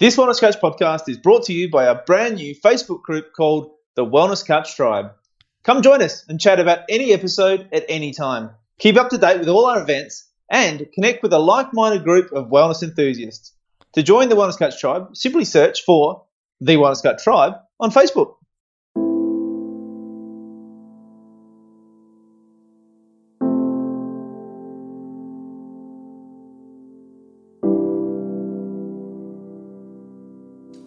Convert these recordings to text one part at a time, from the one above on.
This Wellness Couch podcast is brought to you by our brand new Facebook group called the Wellness Couch Tribe. Come join us and chat about any episode at any time. Keep up to date with all our events and connect with a like minded group of wellness enthusiasts. To join the Wellness Couch Tribe, simply search for the Wellness Couch Tribe on Facebook.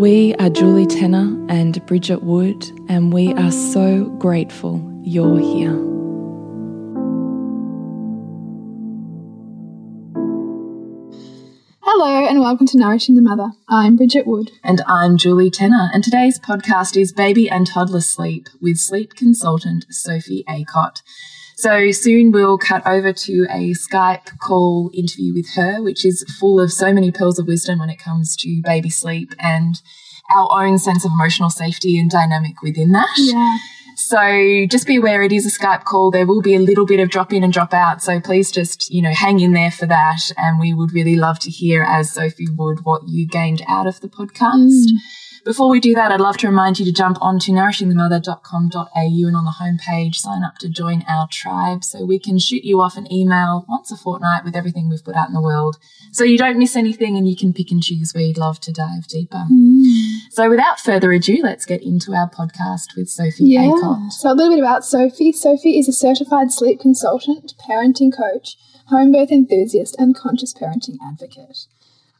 We are Julie Tenner and Bridget Wood, and we are so grateful you're here. Hello and welcome to Nourishing the Mother. I'm Bridget Wood. And I'm Julie Tenner, and today's podcast is Baby and Toddler Sleep with sleep consultant Sophie Acott. So soon we'll cut over to a Skype call interview with her, which is full of so many pearls of wisdom when it comes to baby sleep and our own sense of emotional safety and dynamic within that. Yeah. So just be aware it is a Skype call. There will be a little bit of drop in and drop out. So please just, you know, hang in there for that. And we would really love to hear, as Sophie would, what you gained out of the podcast. Mm. Before we do that, I'd love to remind you to jump onto nourishingthemother.com.au and on the homepage, sign up to join our tribe so we can shoot you off an email once a fortnight with everything we've put out in the world so you don't miss anything and you can pick and choose where you'd love to dive deeper. Mm. So without further ado, let's get into our podcast with Sophie yeah. Acott. So a little bit about Sophie. Sophie is a certified sleep consultant, parenting coach, home birth enthusiast, and conscious parenting advocate.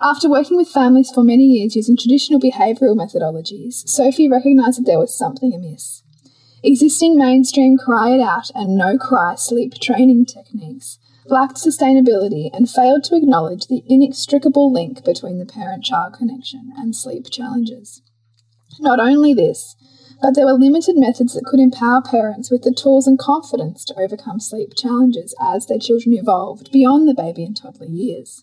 After working with families for many years using traditional behavioural methodologies, Sophie recognised that there was something amiss. Existing mainstream cry it out and no cry sleep training techniques lacked sustainability and failed to acknowledge the inextricable link between the parent child connection and sleep challenges. Not only this, but there were limited methods that could empower parents with the tools and confidence to overcome sleep challenges as their children evolved beyond the baby and toddler years.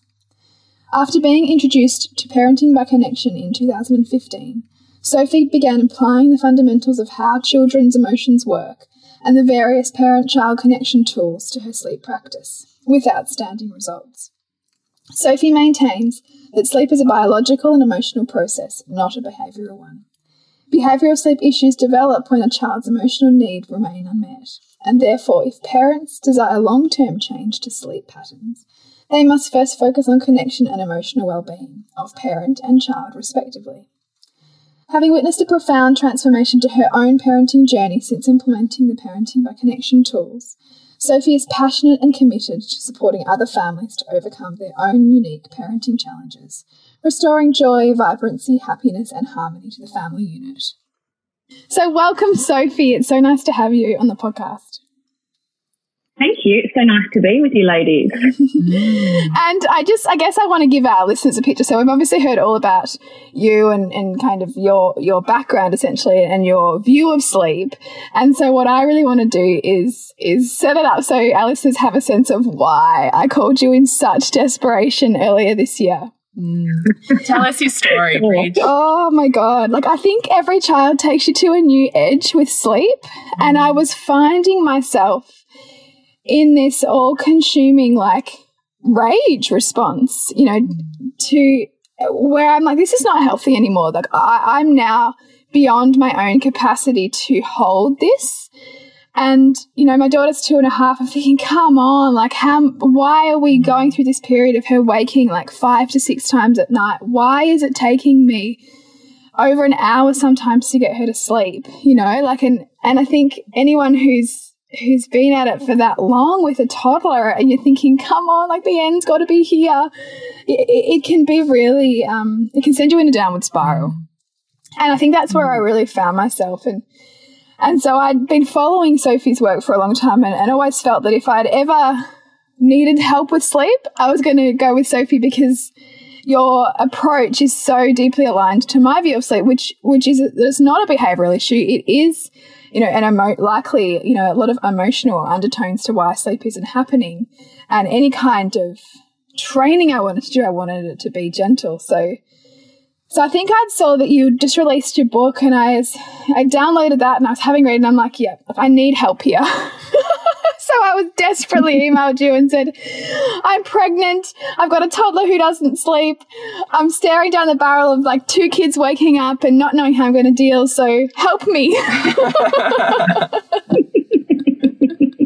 After being introduced to parenting by connection in 2015, Sophie began applying the fundamentals of how children's emotions work and the various parent child connection tools to her sleep practice, with outstanding results. Sophie maintains that sleep is a biological and emotional process, not a behavioural one. Behavioural sleep issues develop when a child's emotional needs remain unmet, and therefore, if parents desire long term change to sleep patterns, they must first focus on connection and emotional well-being of parent and child, respectively. Having witnessed a profound transformation to her own parenting journey since implementing the Parenting by Connection tools, Sophie is passionate and committed to supporting other families to overcome their own unique parenting challenges, restoring joy, vibrancy, happiness, and harmony to the family unit. So, welcome, Sophie. It's so nice to have you on the podcast. Thank you. It's so nice to be with you, ladies. and I just, I guess I want to give our listeners a picture. So we've obviously heard all about you and, and kind of your, your background essentially and your view of sleep. And so what I really want to do is, is set it up so our listeners have a sense of why I called you in such desperation earlier this year. Mm. Tell us your story, Bridge. Oh my God. Like, I think every child takes you to a new edge with sleep. And I was finding myself in this all consuming, like, rage response, you know, to where I'm like, this is not healthy anymore. Like, I, I'm now beyond my own capacity to hold this. And, you know, my daughter's two and a half. I'm thinking, come on, like, how, why are we going through this period of her waking like five to six times at night? Why is it taking me over an hour sometimes to get her to sleep? You know, like, and, and I think anyone who's, who's been at it for that long with a toddler and you're thinking, come on, like the end's got to be here. It, it, can be really, um, it can send you in a downward spiral. And I think that's where I really found myself. And, and so I'd been following Sophie's work for a long time and, and always felt that if I'd ever needed help with sleep, I was going to go with Sophie because your approach is so deeply aligned to my view of sleep, which which is it's not a behavioral issue. It is, you know, an emo- likely, you know, a lot of emotional undertones to why sleep isn't happening, and any kind of training I wanted to do, I wanted it to be gentle. So so I think I saw that you just released your book, and I was, I downloaded that, and I was having read, and I'm like, yeah, I need help here. so I was desperately emailed you and said, I'm pregnant. I've got a toddler who doesn't sleep. I'm staring down the barrel of like two kids waking up and not knowing how I'm going to deal. So help me.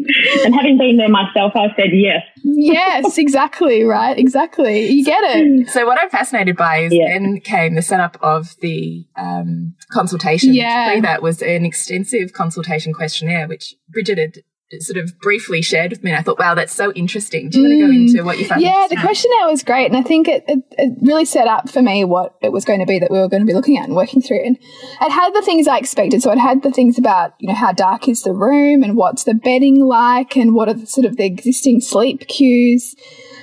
and having been there myself, I said yes. yes, exactly, right, exactly. You get it. So what I'm fascinated by is yeah. then came the setup of the um, consultation. Yeah. that was an extensive consultation questionnaire, which Bridget had sort of briefly shared with me. I thought, wow, that's so interesting. Do you mm. want to go into what you found? Yeah, the questionnaire was great. And I think it, it, it, really set up for me what it was going to be that we were going to be looking at and working through. And it had the things I expected. So it had the things about, you know, how dark is the room and what's the bedding like and what are the sort of the existing sleep cues.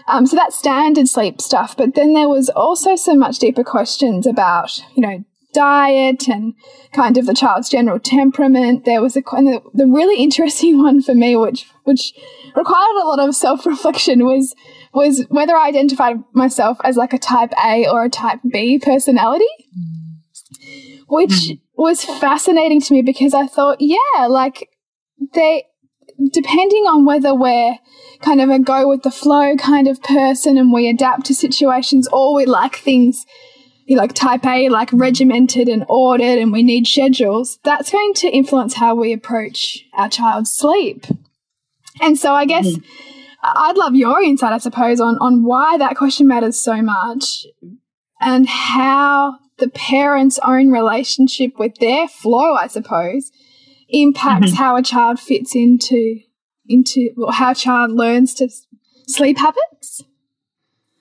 Um, so that's standard sleep stuff. But then there was also so much deeper questions about, you know, diet and kind of the child's general temperament. There was a the, the really interesting one for me, which which required a lot of self reflection, was was whether I identified myself as like a type A or a type B personality, which mm. was fascinating to me because I thought, yeah, like they depending on whether we're kind of a go with the flow kind of person and we adapt to situations or we like things like type A, like regimented and ordered, and we need schedules, that's going to influence how we approach our child's sleep. And so I guess mm. I'd love your insight, I suppose, on, on why that question matters so much and how the parent's own relationship with their flow, I suppose, impacts mm-hmm. how a child fits into into well, how a child learns to sleep habits.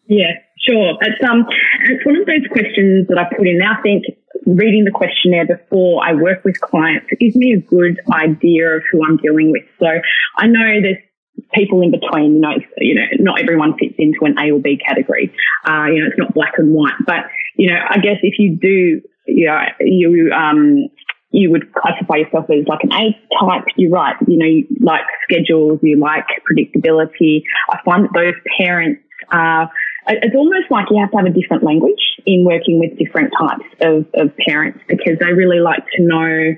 Yeah, Sure. It's um it's one of those questions that I put in. I think reading the questionnaire before I work with clients gives me a good idea of who I'm dealing with. So I know there's people in between. You know, you know, not everyone fits into an A or B category. Uh, you know, it's not black and white. But you know, I guess if you do, you know, you um you would classify yourself as like an A type. You're right. You know, you like schedules, you like predictability. I find that those parents are it's almost like you have to have a different language in working with different types of, of parents because they really like to know.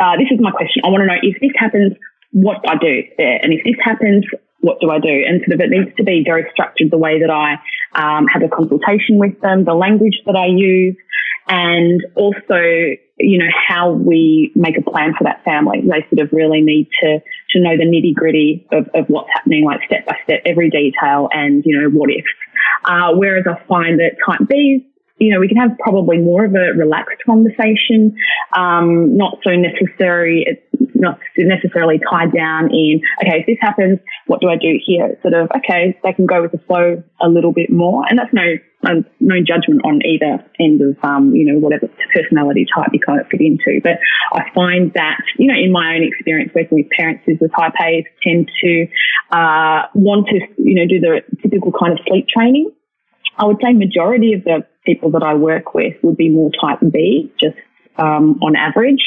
Uh, this is my question. I want to know if this happens, what do I do? And if this happens, what do I do? And sort of it needs to be very structured the way that I um, have a consultation with them, the language that I use, and also, you know, how we make a plan for that family. They sort of really need to, to know the nitty gritty of, of what's happening, like step by step, every detail and, you know, what if. Uh, whereas I find that type B's, you know, we can have probably more of a relaxed conversation, um, not so necessary, It's not necessarily tied down in, okay, if this happens, what do I do here? Sort of, okay, they can go with the flow a little bit more. And that's no, um, no judgment on either end of, um, you know, whatever personality type you kind of fit into. But I find that, you know, in my own experience working with parents is the type tend to, uh, want to, you know, do the typical kind of sleep training. I would say majority of the people that I work with would be more type B, just um, on average.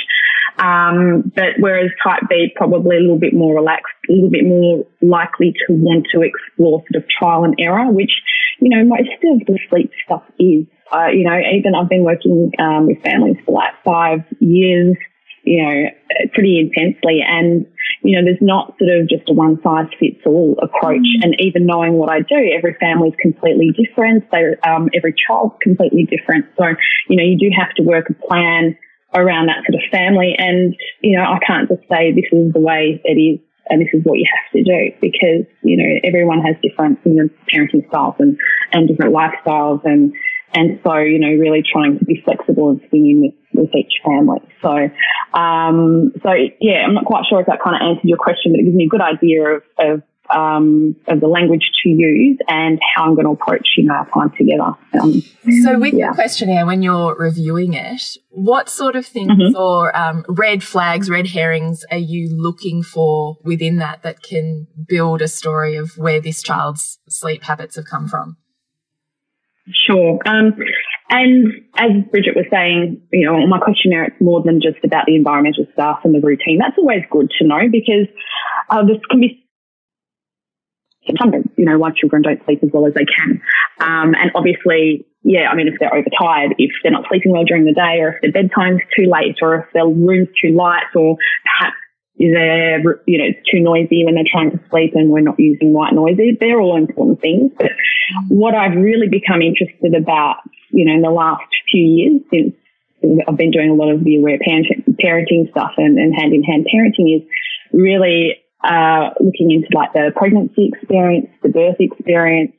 Um, but whereas type B probably a little bit more relaxed, a little bit more likely to want to explore sort of trial and error, which, you know, most of the sleep stuff is. Uh, you know, even I've been working um, with families for like five years, you know, pretty intensely. And, you know, there's not sort of just a one size fits all approach. Mm. And even knowing what I do, every family is completely different. So, um, every child's completely different. So, you know, you do have to work a plan around that sort of family. And, you know, I can't just say this is the way it is and this is what you have to do because, you know, everyone has different, you know, parenting styles and, and different lifestyles and, and so, you know, really trying to be flexible and swinging with, with each family. So, um, so yeah, I'm not quite sure if that kind of answered your question, but it gives me a good idea of, of um, of the language to use and how I'm going to approach, you know, our time together. Um, so with yeah. the questionnaire, when you're reviewing it, what sort of things mm-hmm. or um, red flags, red herrings are you looking for within that that can build a story of where this child's sleep habits have come from? Sure. Um, and as Bridget was saying, you know, my questionnaire, it's more than just about the environmental stuff and the routine. That's always good to know because uh, this can be you know, why children don't sleep as well as they can. Um, and obviously, yeah, I mean, if they're overtired, if they're not sleeping well during the day, or if their bedtime's too late, or if their room's too light, or perhaps they're, you know, it's too noisy when they're trying to sleep and we're not using white noise. They're all important things. But what I've really become interested about, you know, in the last few years since I've been doing a lot of the aware parenting stuff and, and hand in hand parenting is really uh, looking into like the pregnancy experience, the birth experience,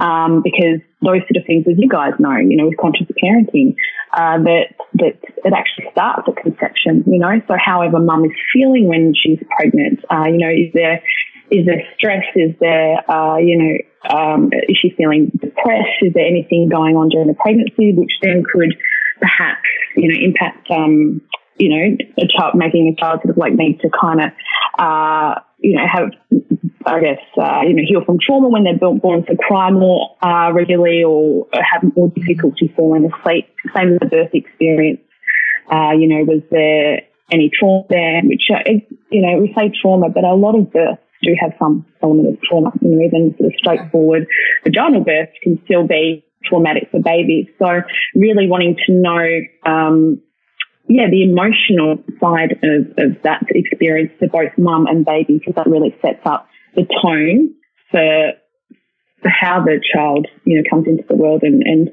um, because those sort of things, as you guys know, you know, with conscious parenting, uh, that that it actually starts at conception. You know, so however mum is feeling when she's pregnant, uh, you know, is there is there stress? Is there, uh, you know, um, is she feeling depressed? Is there anything going on during the pregnancy which then could perhaps, you know, impact um, you know, a child making a child sort of like need to kind of, uh, you know, have, I guess, uh, you know, heal from trauma when they're born, so cry more uh, regularly or have more difficulty falling asleep. Same as the birth experience. Uh, you know, was there any trauma there? Which, uh, you know, we say trauma, but a lot of births do have some element of trauma. You know, even sort of straightforward vaginal births can still be traumatic for babies. So really wanting to know, um, yeah, the emotional side of, of that experience for both mum and baby, because that really sets up the tone for, for how the child, you know, comes into the world and, and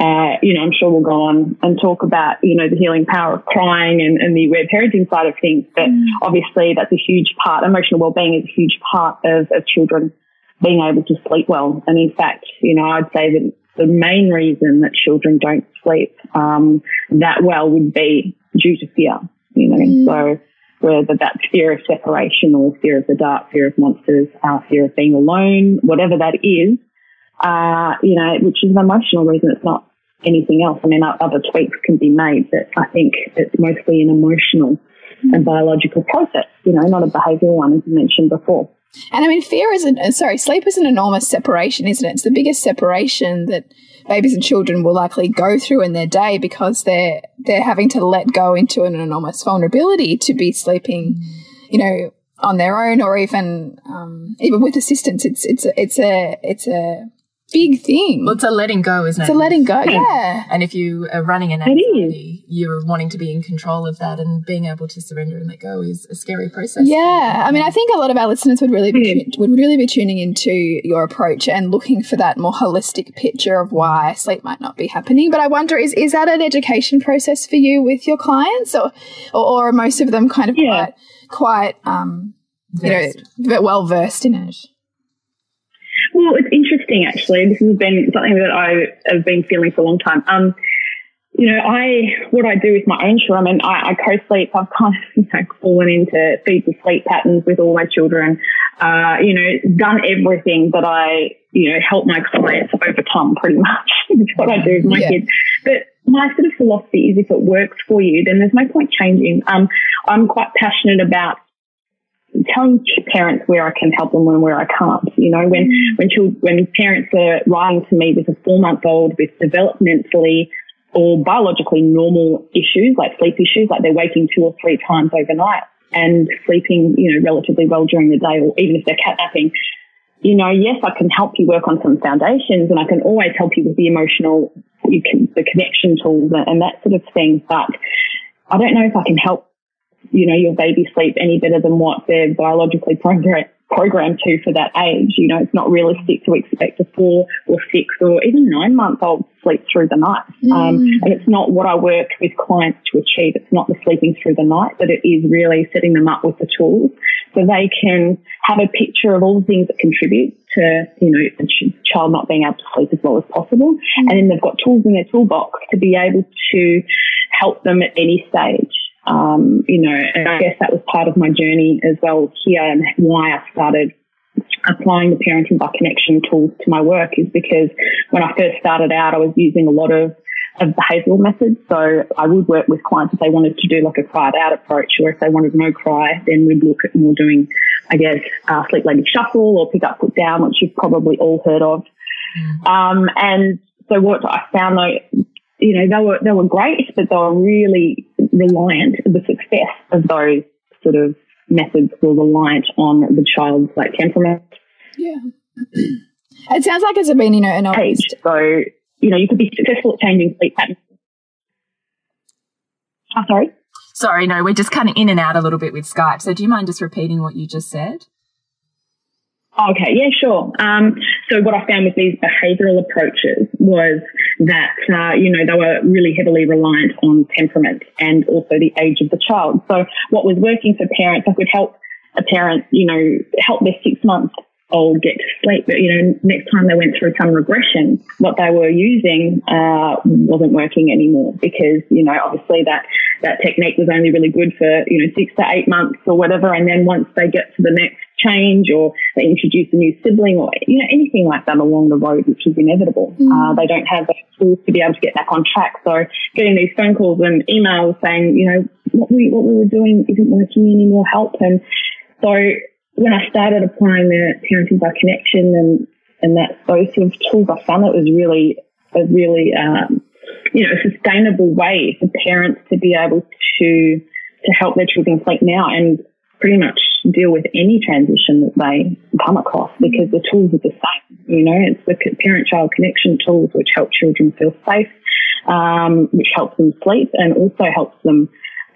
uh, you know, I'm sure we'll go on and talk about, you know, the healing power of crying and, and the aware parenting side of things. But mm. obviously that's a huge part. Emotional well-being is a huge part of, of children being able to sleep well. And in fact, you know, I'd say that the main reason that children don't sleep um, that well would be due to fear, you know. Mm. So whether that's fear of separation or fear of the dark, fear of monsters, our fear of being alone, whatever that is, uh, you know, which is an emotional reason. It's not anything else. I mean, other tweaks can be made, but I think it's mostly an emotional mm. and biological process, you know, not a behavioural one, as you mentioned before. And I mean, fear is an, uh, sorry, sleep is an enormous separation, isn't it? It's the biggest separation that babies and children will likely go through in their day because they're, they're having to let go into an enormous vulnerability to be sleeping, you know, on their own or even, um, even with assistance. It's, it's, a, it's a, it's a, big thing. Well, it's a letting go, isn't it? It's a letting go, yeah. And if you are running an anxiety, you're wanting to be in control of that and being able to surrender and let go is a scary process. Yeah. I mean, I think a lot of our listeners would really be, would really be tuning into your approach and looking for that more holistic picture of why sleep might not be happening. But I wonder, is, is that an education process for you with your clients or, or, or are most of them kind of yeah. quite, quite, um, you know, well versed in it? Well, it's interesting actually. This has been something that I have been feeling for a long time. Um, you know, I what I do with my own children, I mean, I, I co-sleep. I've kind of you know fallen into feed to sleep patterns with all my children. Uh, you know, done everything that I you know help my clients overcome. Pretty much is what I do with my yeah. kids. But my sort of philosophy is if it works for you, then there's no point changing. Um, I'm quite passionate about telling parents where I can help them and where I can't. You know, when mm. when children, when parents are writing to me with a four month old with developmentally or biologically normal issues like sleep issues, like they're waking two or three times overnight and sleeping, you know, relatively well during the day, or even if they're catnapping, you know, yes, I can help you work on some foundations and I can always help you with the emotional, you can, the connection tools and that sort of thing. But I don't know if I can help, you know, your baby sleep any better than what they're biologically programmed programmed to for that age. You know, it's not realistic to expect a four or six or even nine month old sleep through the night. Mm. Um, and it's not what I work with clients to achieve. It's not the sleeping through the night, but it is really setting them up with the tools so they can have a picture of all the things that contribute to, you know, the child not being able to sleep as well as possible. Mm. And then they've got tools in their toolbox to be able to help them at any stage. Um, you know, and I guess that was part of my journey as well here and why I started applying the parenting by connection tools to my work is because when I first started out, I was using a lot of of behavioural methods. So I would work with clients if they wanted to do like a cry it out approach, or if they wanted no cry, then we'd look at more doing, I guess, uh, sleep lady shuffle or pick up, put down, which you've probably all heard of. Mm. Um, and so what I found though, you know, they were they were great, but they were really reliant. The success of those sort of methods were reliant on the child's like temperament. Yeah. It sounds like it's been, you know, an age. So, you know, you could be successful at changing sleep patterns. Oh, sorry. Sorry, no, we're just kind of in and out a little bit with Skype. So, do you mind just repeating what you just said? Okay, yeah, sure. Um, so what I found with these behavioural approaches was that, uh, you know, they were really heavily reliant on temperament and also the age of the child. So what was working for parents, I could help a parent, you know, help their six month old get to sleep. But, you know, next time they went through some regression, what they were using, uh, wasn't working anymore because, you know, obviously that, that technique was only really good for, you know, six to eight months or whatever. And then once they get to the next change or they introduce a new sibling or you know anything like that along the road, which is inevitable. Mm. Uh, they don't have the tools to be able to get back on track. So getting these phone calls and emails saying, you know, what we what we were doing isn't working. anymore, help? And so when I started applying the parenting by connection and and that those sort of tools, I found it was really a really um, you know a sustainable way for parents to be able to to help their children sleep now and pretty much deal with any transition that they come across because the tools are the same. You know, it's the parent-child connection tools which help children feel safe, um, which helps them sleep and also helps them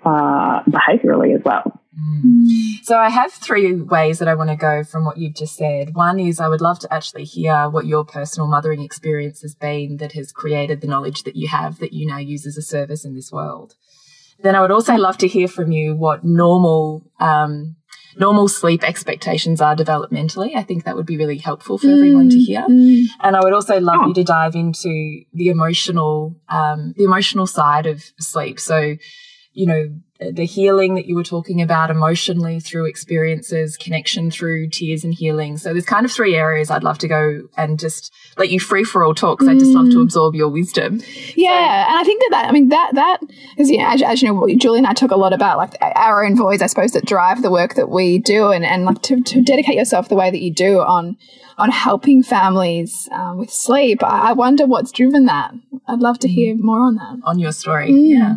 uh, behaviorally as well. Mm. So I have three ways that I want to go from what you've just said. One is I would love to actually hear what your personal mothering experience has been that has created the knowledge that you have that you now use as a service in this world. Then I would also love to hear from you what normal um, normal sleep expectations are developmentally. I think that would be really helpful for mm, everyone to hear. Mm. And I would also love oh. you to dive into the emotional um, the emotional side of sleep. So, you know, the healing that you were talking about emotionally through experiences, connection through tears and healing. So there's kind of three areas I'd love to go and just let you free for all talk because mm. I just love to mm. absorb your wisdom. Yeah, so. and I think that, that I mean that that is you know as, as, you know Julie and I talk a lot about like our own voice I suppose that drive the work that we do and and like to, to dedicate yourself the way that you do on on helping families um, with sleep. I, I, wonder what's driven that. I'd love to hear more on that. On your story, mm. yeah.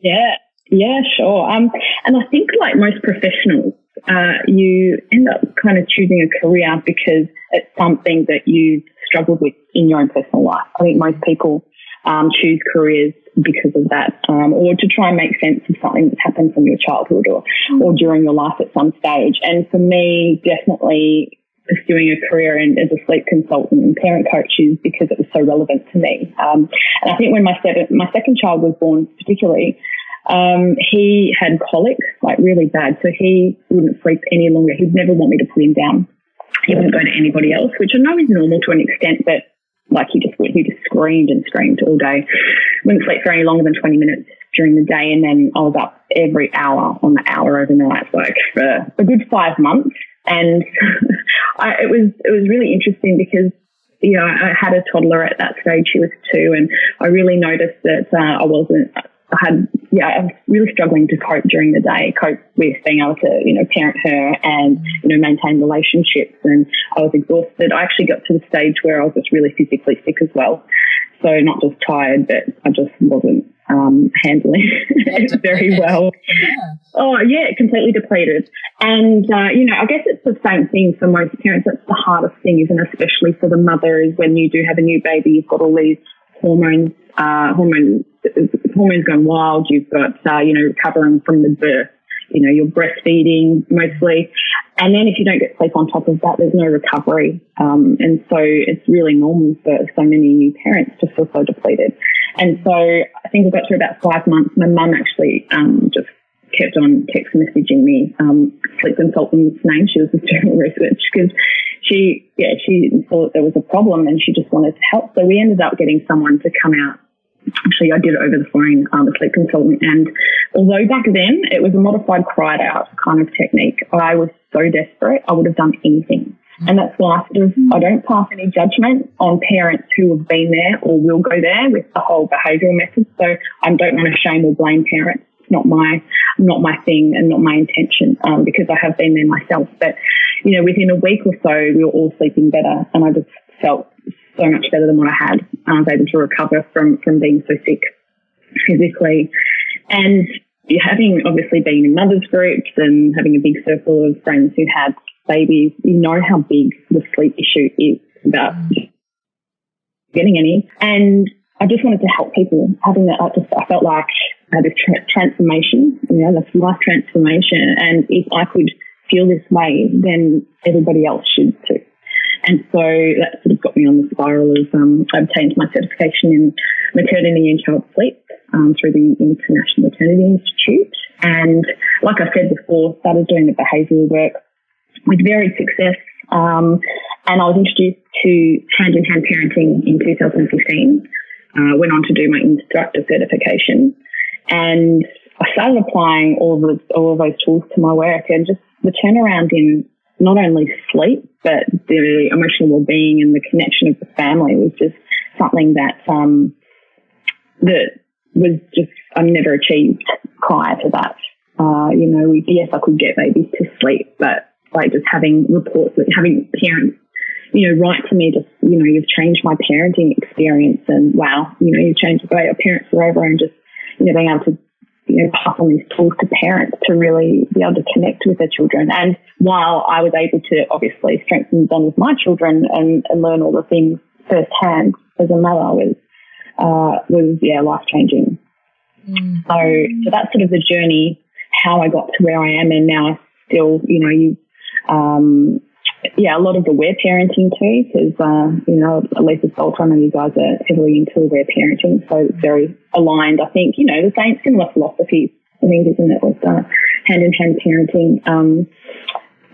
Yeah, yeah, sure. Um, and I think like most professionals, uh, you end up kind of choosing a career because it's something that you've struggled with in your own personal life. I think most people um, choose careers because of that, um, or to try and make sense of something that's happened from your childhood or, mm. or during your life at some stage. And for me, definitely pursuing a career in, as a sleep consultant and parent coach is because it was so relevant to me. Um, and I think when my, seven, my second child was born, particularly, um, he had colic, like really bad. So he wouldn't sleep any longer. He'd never want me to put him down. He wouldn't go to anybody else, which I know is normal to an extent, but like he just he just screamed and screamed all day. Wouldn't sleep for any longer than 20 minutes during the day. And then I was up every hour on the hour overnight, like for a good five months. And I, it was, it was really interesting because you know, I had a toddler at that stage. She was two, and I really noticed that uh, I wasn't I had, yeah, I was really struggling to cope during the day, cope with being able to, you know, parent her and, you know, maintain relationships. And I was exhausted. I actually got to the stage where I was just really physically sick as well. So not just tired, but I just wasn't um, handling it very well. Yeah. Oh yeah, completely depleted. And uh, you know, I guess it's the same thing for most parents. That's the hardest thing, isn't it? Especially for the mother, is when you do have a new baby, you've got all these hormones, uh, hormones, hormones going wild. You've got uh, you know recovering from the birth. You know, you're breastfeeding mostly. And then if you don't get sleep on top of that, there's no recovery. Um, and so it's really normal for so many new parents to feel so depleted. And so I think we got to about five months. My mum actually um, just kept on text messaging me, um, sleep consultant's name. She was just doing research because she, yeah, she thought there was a problem and she just wanted to help. So we ended up getting someone to come out. Actually, I did it over the phone, um, a sleep consultant. And although back then it was a modified cry it out kind of technique, I was so desperate, I would have done anything. And that's why I sort of, I don't pass any judgment on parents who have been there or will go there with the whole behavioural method. So I don't want to shame or blame parents. Not my, not my thing and not my intention, um, because I have been there myself. But, you know, within a week or so, we were all sleeping better and I just felt so much better than what I had. I was able to recover from, from being so sick physically. And having obviously been in mothers groups and having a big circle of friends who had babies, you know how big the sleep issue is about getting any. And I just wanted to help people having that. I just, I felt like I had this tra- transformation, you know, this life transformation. And if I could feel this way, then everybody else should too. And so that sort of got me on the spiral of, um, I obtained my certification in maternity and child sleep um, through the International Maternity Institute. And like I said before, started doing the behavioural work with varied success. Um, and I was introduced to hand in hand parenting in 2015. Uh, went on to do my instructor certification, and I started applying all of those, all of those tools to my work, and just the turnaround in not only sleep but the emotional well-being and the connection of the family was just something that um, that was just I never achieved prior to that. Uh, you know, yes, I could get babies to sleep, but like just having reports, having parents, you know, write to me, just, you know, you've changed my parenting experience and wow, you know, you've changed the way our parents forever and just, you know, being able to, you know, pass on these tools to parents to really be able to connect with their children. And while I was able to obviously strengthen the bond with my children and, and learn all the things firsthand as a mother was, uh, was, yeah, life changing. Mm. So, so that's sort of the journey, how I got to where I am. And now I still, you know, you um, yeah, a lot of the aware parenting too, because, uh, you know, Aletha Solter, I know you guys are heavily into aware parenting, so it's very aligned. I think, you know, the same similar philosophies, I think, isn't it, with uh, hand in hand parenting. Um,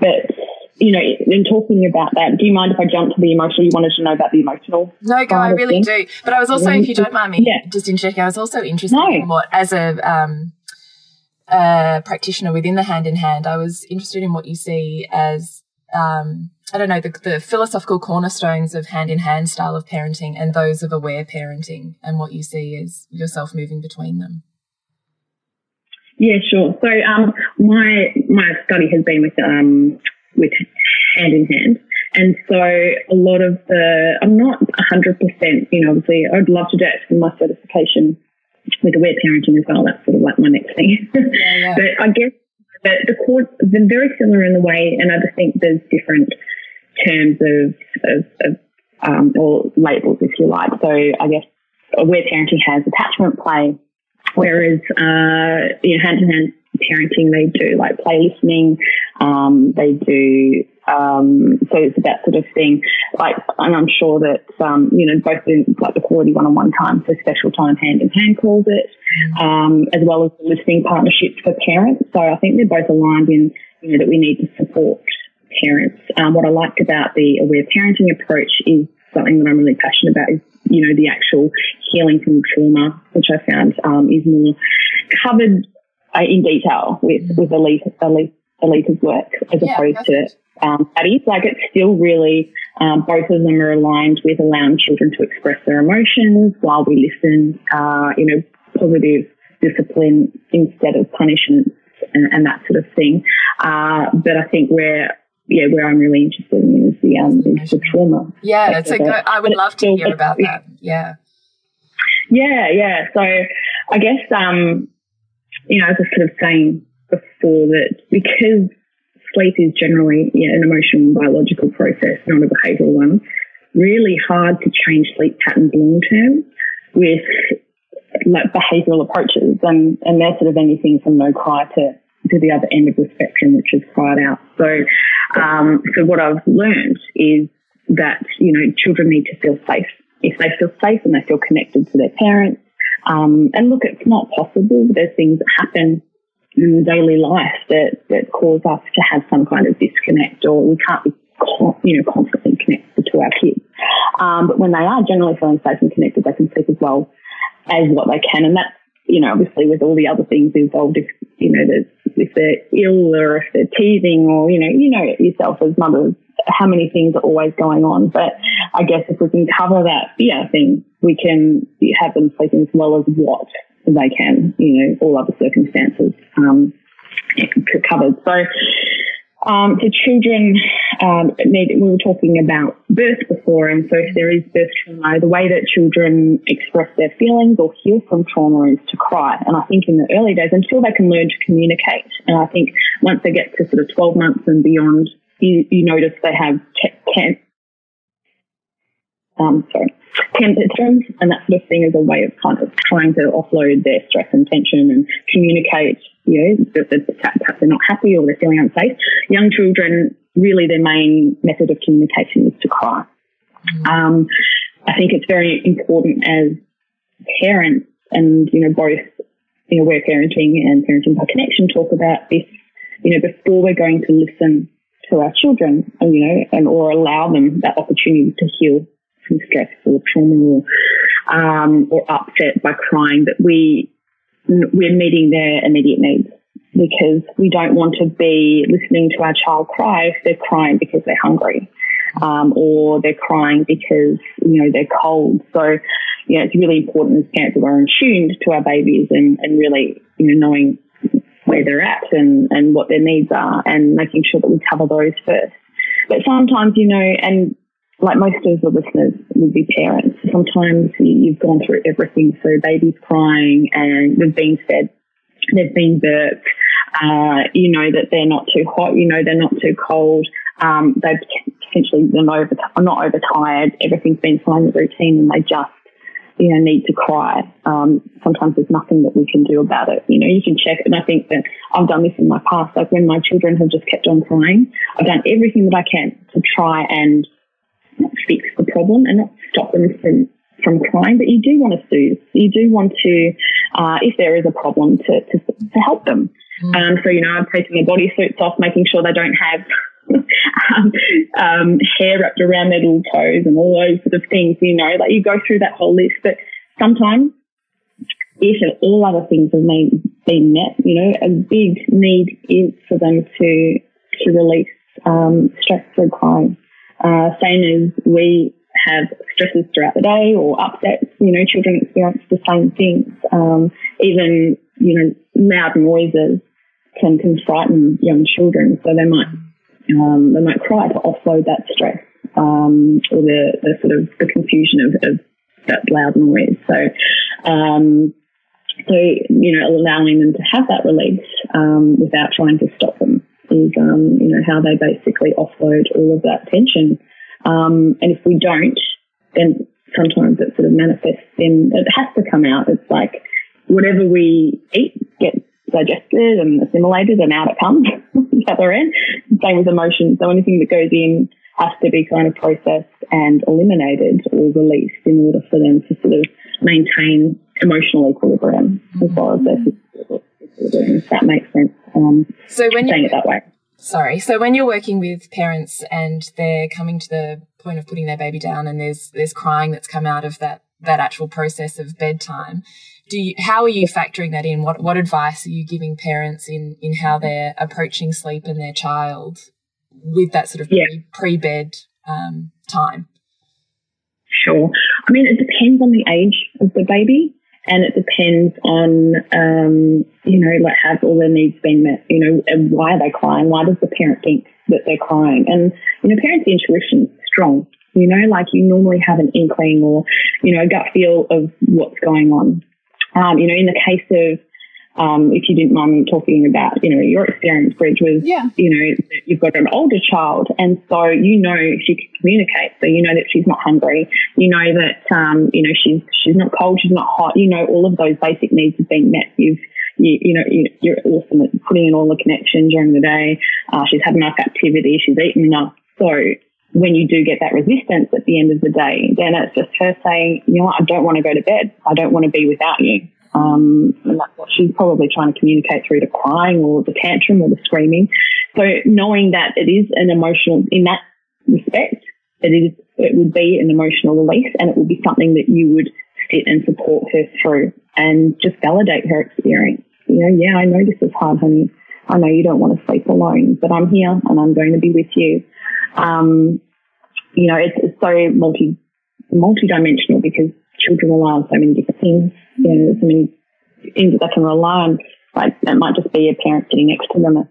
but, you know, in talking about that, do you mind if I jump to the emotional? You wanted to know about the emotional? No, go, I really do. But I was also, if you don't mind me yeah. just interjecting, I was also interested no. in what, as a, um, a practitioner within the hand in hand, I was interested in what you see as, um, I don't know, the, the philosophical cornerstones of hand in hand style of parenting and those of aware parenting and what you see as yourself moving between them. Yeah, sure. So um, my my study has been with um, with hand in hand, and so a lot of the I'm not hundred percent. You know, obviously, I'd love to do it for my certification with aware parenting as well. That's sort of like my next thing. Yeah, yeah. but I guess but the course been very similar in the way, and I just think there's different terms of, of, of um, or labels, if you like. So I guess aware parenting has attachment play, whereas uh, you know, hand-in-hand parenting they do like play listening, um, they do um, so it's that sort of thing. Like, and I'm sure that, um, you know, both in like the quality one-on-one time, so special time hand in hand calls it, um, as well as the listening partnerships for parents. So I think they're both aligned in, you know, that we need to support parents. Um, what I liked about the aware parenting approach is something that I'm really passionate about is, you know, the actual healing from trauma, which I found, um, is more covered uh, in detail with, with elite, elite, Aletha's work as yeah, opposed to um, studies. Like it's still really, um, both of them are aligned with allowing children to express their emotions while we listen, uh, you know, positive discipline instead of punishment and, and that sort of thing. Uh, but I think where, yeah, where I'm really interested in is the, um, is the trauma. Yeah, it's a good, I would love to hear about that. Yeah. Yeah, yeah. So I guess, um, you know, as I was sort of saying before that because sleep is generally yeah, an emotional and biological process, not a behavioural one, really hard to change sleep patterns long term with like behavioural approaches and, and they're sort of anything from no cry to, to the other end of the spectrum, which is cry it out. So, um, so what I've learned is that, you know, children need to feel safe. If they feel safe and they feel connected to their parents, um, and look, it's not possible. There's things that happen in daily life that, that cause us to have some kind of disconnect or we can't be, you know, constantly connected to our kids. Um, but when they are generally feeling safe and connected, they can sleep as well as what they can. And that's, you know, obviously with all the other things involved, if, you know, if they're ill or if they're teething or, you know, you know yourself as mothers, how many things are always going on. But I guess if we can cover that fear thing, we can have them sleeping as well as what they can, you know, all other circumstances um, covered. So um, for children, um, need, we were talking about birth before, and so if there is birth trauma, the way that children express their feelings or heal from trauma is to cry. And I think in the early days, until they can learn to communicate, and I think once they get to sort of 12 months and beyond, you, you notice they have ten, um, sorry, tantrums and that sort of thing as a way of kind of trying to offload their stress and tension and communicate you know, that, that perhaps they're not happy or they're feeling unsafe. Young children, really their main method of communication is to cry. Mm. Um, I think it's very important as parents and, you know, both, you know, Aware Parenting and parenting by connection talk about this, you know, before we're going to listen to our children, and, you know, and or allow them that opportunity to heal from stress or trauma or, um, or upset by crying, that we we're meeting their immediate needs because we don't want to be listening to our child cry if they're crying because they're hungry um, or they're crying because you know they're cold. So you know it's really important as parents that we're in tuned to our babies and, and really you know knowing where they're at and, and what their needs are and making sure that we cover those first. But sometimes you know and like most of the listeners would be parents. Sometimes you've gone through everything. So baby's crying and they've been fed, they've been burped. Uh, you know that they're not too hot. You know they're not too cold. Um, they've potentially been over, not overtired. Everything's been fine with routine, and they just you know need to cry. Um, sometimes there's nothing that we can do about it. You know you can check, and I think that I've done this in my past. Like when my children have just kept on crying, I've done everything that I can to try and not fix the problem and not stop them from from crying, but you do want to soothe. You do want to, uh, if there is a problem, to to, to help them. Mm. Um, so you know, I've taken their bodysuits off, making sure they don't have um, um, hair wrapped around their little toes and all those sort of things. You know, like you go through that whole list, but sometimes if all other things have been, been met, you know, a big need is for them to to release um, stress through crying. Uh, same as we have stresses throughout the day or upsets, you know, children experience the same things. Um, even, you know, loud noises can, can frighten young children. So they might, um, they might cry to offload that stress, um, or the, the sort of the confusion of, of that loud noise. So, um, so, you know, allowing them to have that release, um, without trying to stop them is, um, you know, how they basically offload all of that tension. Um, and if we don't, then sometimes it sort of manifests in, it has to come out. It's like whatever we eat gets digested and assimilated and out it comes the other end. Same with emotions. So anything that goes in has to be kind of processed and eliminated or released in order for them to sort of maintain emotional equilibrium as far as their physical equilibrium, if that makes sense. Um, so when saying it that way. Sorry. So when you're working with parents and they're coming to the point of putting their baby down and there's there's crying that's come out of that that actual process of bedtime, do you how are you factoring that in? What what advice are you giving parents in in how they're approaching sleep and their child with that sort of yeah. pre bed um, time? Sure. I mean, it depends on the age of the baby and it depends on, um, you know, like have all their needs been met, you know, and why are they crying? Why does the parent think that they're crying? And, you know, parents' intuition is strong. You know, like you normally have an inkling or, you know, a gut feel of what's going on. Um, you know, in the case of um, if you didn't mind talking about, you know, your experience, Bridge, was, Yeah. you know, that you've got an older child, and so you know she can communicate. So you know that she's not hungry. You know that, um, you know, she's she's not cold, she's not hot. You know, all of those basic needs have been met. You've you, you know, you, you're awesome at putting in all the connection during the day. Uh, she's had enough activity. She's eaten enough. So when you do get that resistance at the end of the day, then it's just her saying, you know what, I don't want to go to bed. I don't want to be without you. Um, and that's what she's probably trying to communicate through the crying or the tantrum or the screaming. So knowing that it is an emotional, in that respect, it is, it would be an emotional release and it would be something that you would sit and support her through and just validate her experience. You know, yeah, I know this is hard, honey. I know you don't want to sleep alone, but I'm here and I'm going to be with you. Um, you know, it's, it's so multi, multi-dimensional because children rely on so many different things. You know, so many things that they can rely on. Like it might just be a parent sitting next to them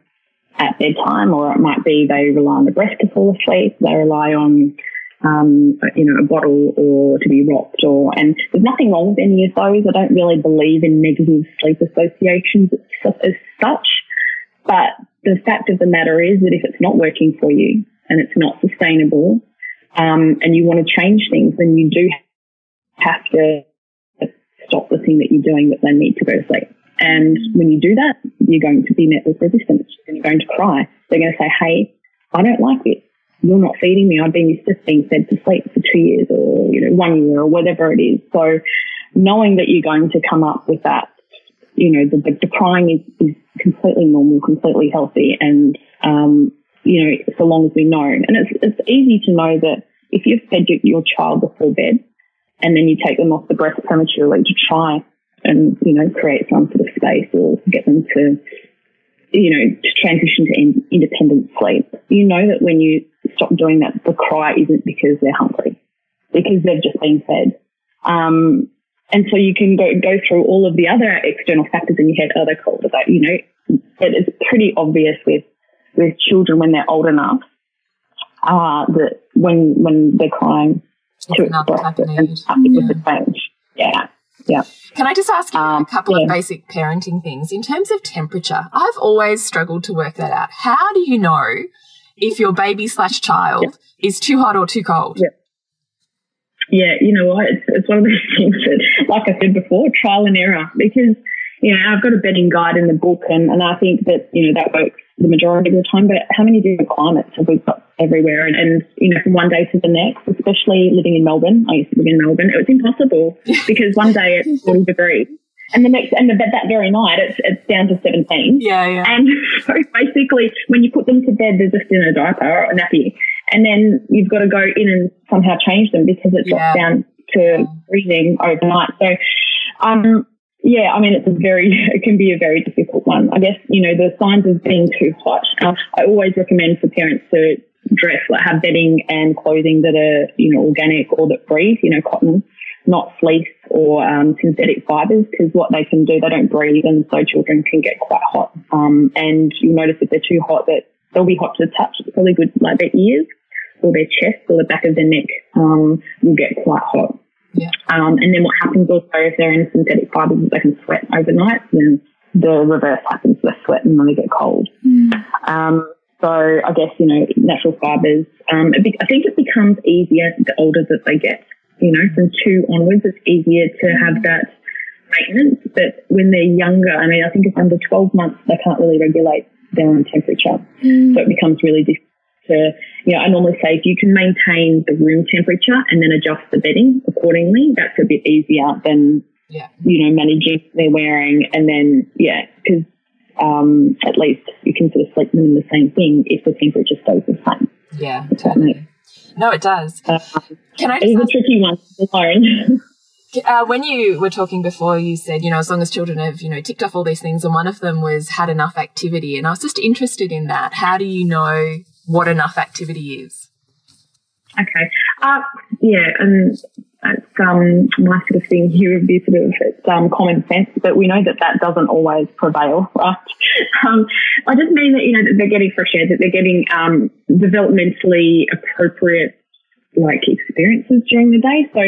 at bedtime, or it might be they rely on the breast to fall asleep. They rely on, um, you know, a bottle or to be rocked, or and there's nothing wrong with any of those. I don't really believe in negative sleep associations as, as such, but the fact of the matter is that if it's not working for you and it's not sustainable, um, and you want to change things, then you do have to stop the thing that you're doing that they need to go to sleep. And when you do that, you're going to be met with resistance and you're going to cry. They're going to say, Hey, I don't like this. You're not feeding me. I've been used to being fed to sleep for two years or, you know, one year or whatever it is. So knowing that you're going to come up with that, you know, the, the, crying is, is completely normal, completely healthy. And, um, you know, so long as we know. And it's, it's easy to know that if you've fed your, your child before bed and then you take them off the breast prematurely to try and, you know, create some sort of space or get them to, you know, to transition to in, independent sleep, you know that when you stop doing that, the cry isn't because they're hungry, because they've just been fed. Um, and so you can go, go through all of the other external factors in your head. Are they cold? Are they, you know, but it's pretty obvious with, with children when they're old enough, uh, that when, when they're crying to Open up the express it and need. start to Yeah. the. Yeah. Yeah. Can I just ask you Um, a couple yeah. of basic parenting things? In terms of temperature, I've always struggled to work that out. How do you know if your baby slash child is too hot or too cold? Yeah. Yeah, you know what? It's, it's one of those things that, like I said before, trial and error. Because, you know, I've got a bedding guide in the book, and, and I think that, you know, that works the majority of the time. But how many different climates have we got everywhere? And, and, you know, from one day to the next, especially living in Melbourne, I used to live in Melbourne, it was impossible because one day it's 40 degrees. And the next, and the, that very night, it's, it's down to 17. Yeah, yeah. And so basically, when you put them to bed, they're just in a diaper or a nappy. And then you've got to go in and somehow change them because it Yeah. drops down to freezing overnight. So, um, yeah, I mean, it's a very, it can be a very difficult one. I guess, you know, the signs of being too hot. Uh, I always recommend for parents to dress, like have bedding and clothing that are, you know, organic or that breathe, you know, cotton, not fleece or um, synthetic fibers, because what they can do, they don't breathe, and so children can get quite hot. Um, and you'll notice if they're too hot, that they'll be hot to the touch. It's probably good, like their ears or their chest or the back of their neck um, will get quite hot. Yeah. Um, and then what happens also if they're in synthetic fibers is they can sweat overnight. Then the reverse happens. They sweat and then they get cold. Um, so I guess, you know, natural fibers, um, be- I think it becomes easier the older that they get. You know, from two onwards, it's easier to have that maintenance. But when they're younger, I mean, I think it's under 12 months, they can't really regulate their own temperature. So it becomes really difficult to, you know, I normally say if you can maintain the room temperature and then adjust the bedding accordingly, that's a bit easier than, Yeah. you know, managing they're wearing. And then, yeah, because um, at least you can sort of sleep them in the same thing if the temperature stays the same. Yeah, totally. No, it does. Uh, Can I it is just a tricky one to learn. uh, when you were talking before, you said, you know, as long as children have, you know, ticked off all these things, and one of them was had enough activity. And I was just interested in that. How do you know what enough activity is? Okay. Uh, yeah, and it's um, my sort of thing here would be sort of it's um, common sense, but we know that that doesn't always prevail, right? Um, I just mean that you know that they're getting fresh air, that they're getting um, developmentally appropriate like experiences during the day. So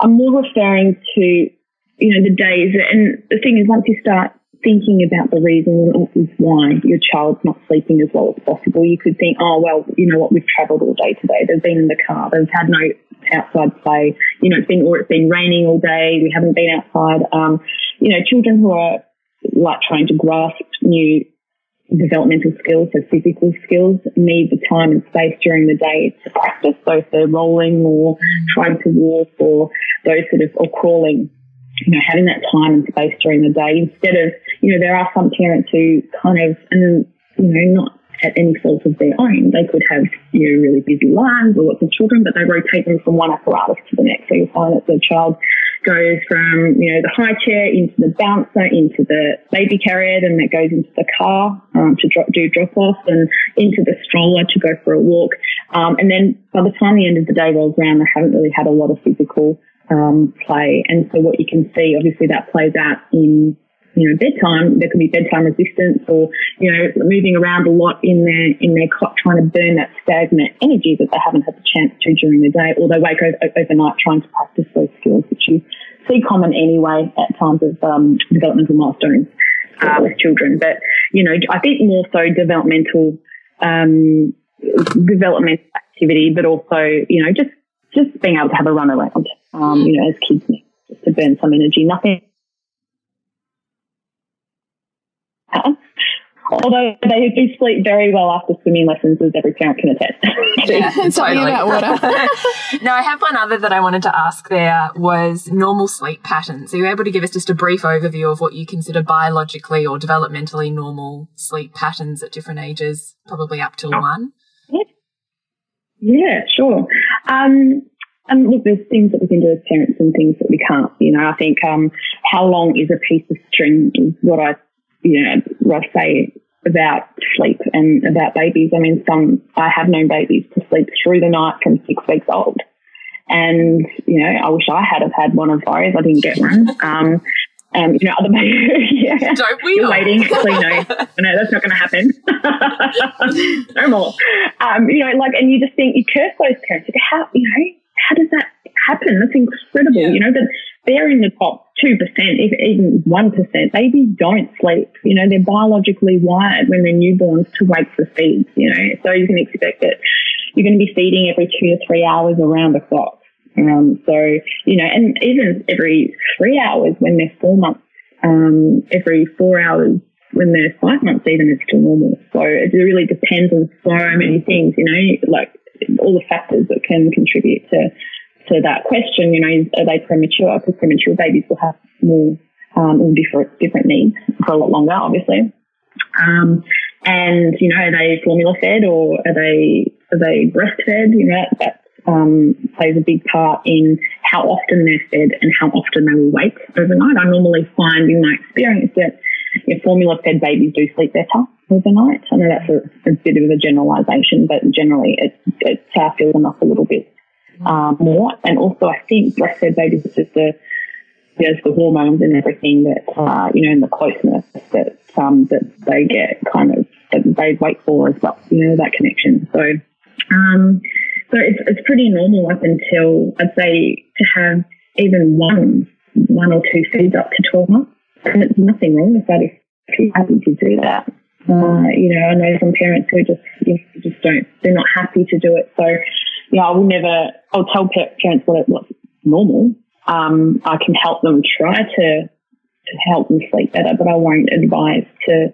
I'm more referring to, you know, the days. And the thing is, once you start thinking about the reasons why your child's not sleeping as well as possible, you could think, oh, well, you know what, we've travelled all day today. They've been in the car. They've had no outside play. You know, it's been, or it's been raining all day. We haven't been outside. Um, you know, children who are like trying to grasp new developmental skills, so physical skills, need the time and space during the day to practice. So if they're rolling or trying to walk or those sort of, or crawling, you know, having that time and space during the day instead of, you know, there are some parents who kind of, and, you know, not at any fault of their own. They could have, you know, really busy lives or lots of children, but they rotate them from one apparatus to the next. So you'll find that the child goes from, you know, the high chair into the bouncer, into the baby carrier, then that goes into the car um, to drop, do drop off and into the stroller to go for a walk. Um, and then by the time the end of the day rolls around, they haven't really had a lot of physical um, play. And so what you can see, obviously that plays out in you know, bedtime, there could be bedtime resistance or, you know, moving around a lot in their, in their cot trying to burn that stagnant energy that they haven't had the chance to during the day or they wake over, overnight trying to practice those skills, which you see common anyway at times of um, developmental milestones uh, with children. But, you know, I think more so developmental, um, development activity, but also, you know, just, just being able to have a run around, um, you know, as kids just to burn some energy. Nothing Although they do sleep very well after swimming lessons, as every parent can attest. yeah, totally. about water. no, I have one other that I wanted to ask there was normal sleep patterns. Are you able to give us just a brief overview of what you consider biologically or developmentally normal sleep patterns at different ages, probably up till one? Yeah, sure. Um, and look, there's things that we can do as parents and things that we can't. You know, I think um, how long is a piece of string is what I you know, what I say about sleep and about babies. I mean, some, I have known babies to sleep through the night from six weeks old. And, you know, I wish I had have had one of those. I didn't get one. Um, and, you know, other babies, yeah. Don't we? You're waiting. Actually, no, no, that's not going to happen. no more. Um, you know, like, and you just think, you curse those parents. How, you know, how does that happen? That's incredible. Yeah. You know, that they're in the top 2%, if even 1%. Babies don't sleep. You know, they're biologically wired when they're newborns to wait for feeds, you know, so you can expect that you're going to be feeding every two to three hours around the clock. Um, so, you know, and even every three hours when they're four months, um, every four hours when they're five months even is still normal. So it really depends on so many things, you know, like all the factors that can contribute to to that question, you know, are they premature? Because premature babies will have more, um, different, different needs for a lot longer, obviously. Um, and, you know, are they formula fed or are they, are they breastfed? You know, that, that um, plays a big part in how often they're fed and how often they will wake overnight. I normally find in my experience that you know, formula fed babies do sleep better overnight. I know that's a, a bit of a generalisation, but generally it, it uh, fills them up a little bit um, more. And also, I think breastfed babies is just the, know, the hormones and everything that, uh, you know, and the closeness that, um, that they get kind of, that they wait for as well, you know, that connection. So, um, so it's, it's pretty normal up until I'd say to have even one, one or two feeds up to 12 months. And there's nothing wrong with that if, you're happy to do that. Uh, you know, I know some parents who just, you know, just don't, they're not happy to do it. So, you know, I will never, I'll tell parents what, what's normal. Um, I can help them try to, to help them sleep better, but I won't advise to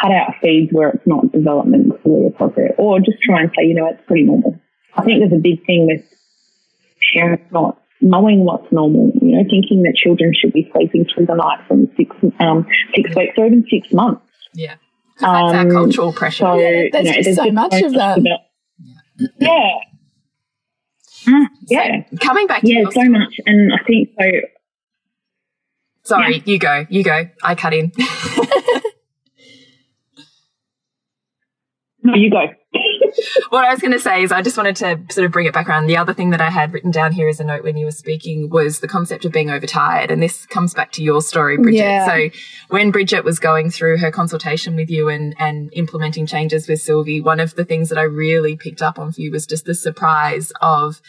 cut out feeds where it's not developmentally appropriate or just try and say, you know, it's pretty normal. I think there's a big thing with parents not knowing what's normal, you know, thinking that children should be sleeping through the night from six, um, six weeks or even six months. Yeah. That's um, our cultural pressure. So, yeah, there's you know, just so much of that. About, yeah. Mm, yeah. So coming back Yeah, so story. much. And I think so. Sorry, yeah. you go. You go. I cut in. no, you go. what I was going to say is I just wanted to sort of bring it back around. The other thing that I had written down here as a note when you were speaking was the concept of being overtired. And this comes back to your story, Bridget. Yeah. So when Bridget was going through her consultation with you and, and implementing changes with Sylvie, one of the things that I really picked up on for you was just the surprise of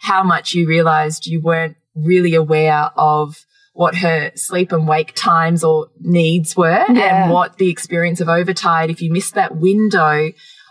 how much you realized you weren't really aware of what her sleep and wake times or needs were yeah. and what the experience of overtired, if you missed that window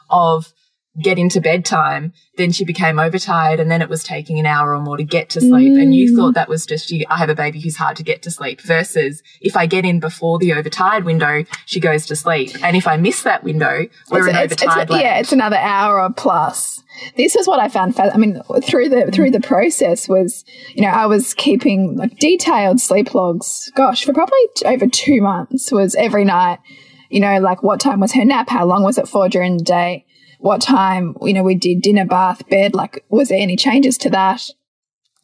of getting into bedtime, then she became overtired and then it was taking an hour or more to get to sleep. Mm. And you thought that was just, you, I have a baby who's hard to get to sleep versus if I get in before the overtired window, she goes to sleep. And if I miss that window, we're it's, in it's, overtired it's, Yeah, it's another hour or plus. This is what I found. I mean, through the through the process was, you know, I was keeping like detailed sleep logs. Gosh, for probably over two months. Was every night, you know, like what time was her nap? How long was it for during the day? What time, you know, we did dinner, bath, bed, like, was there any changes to that?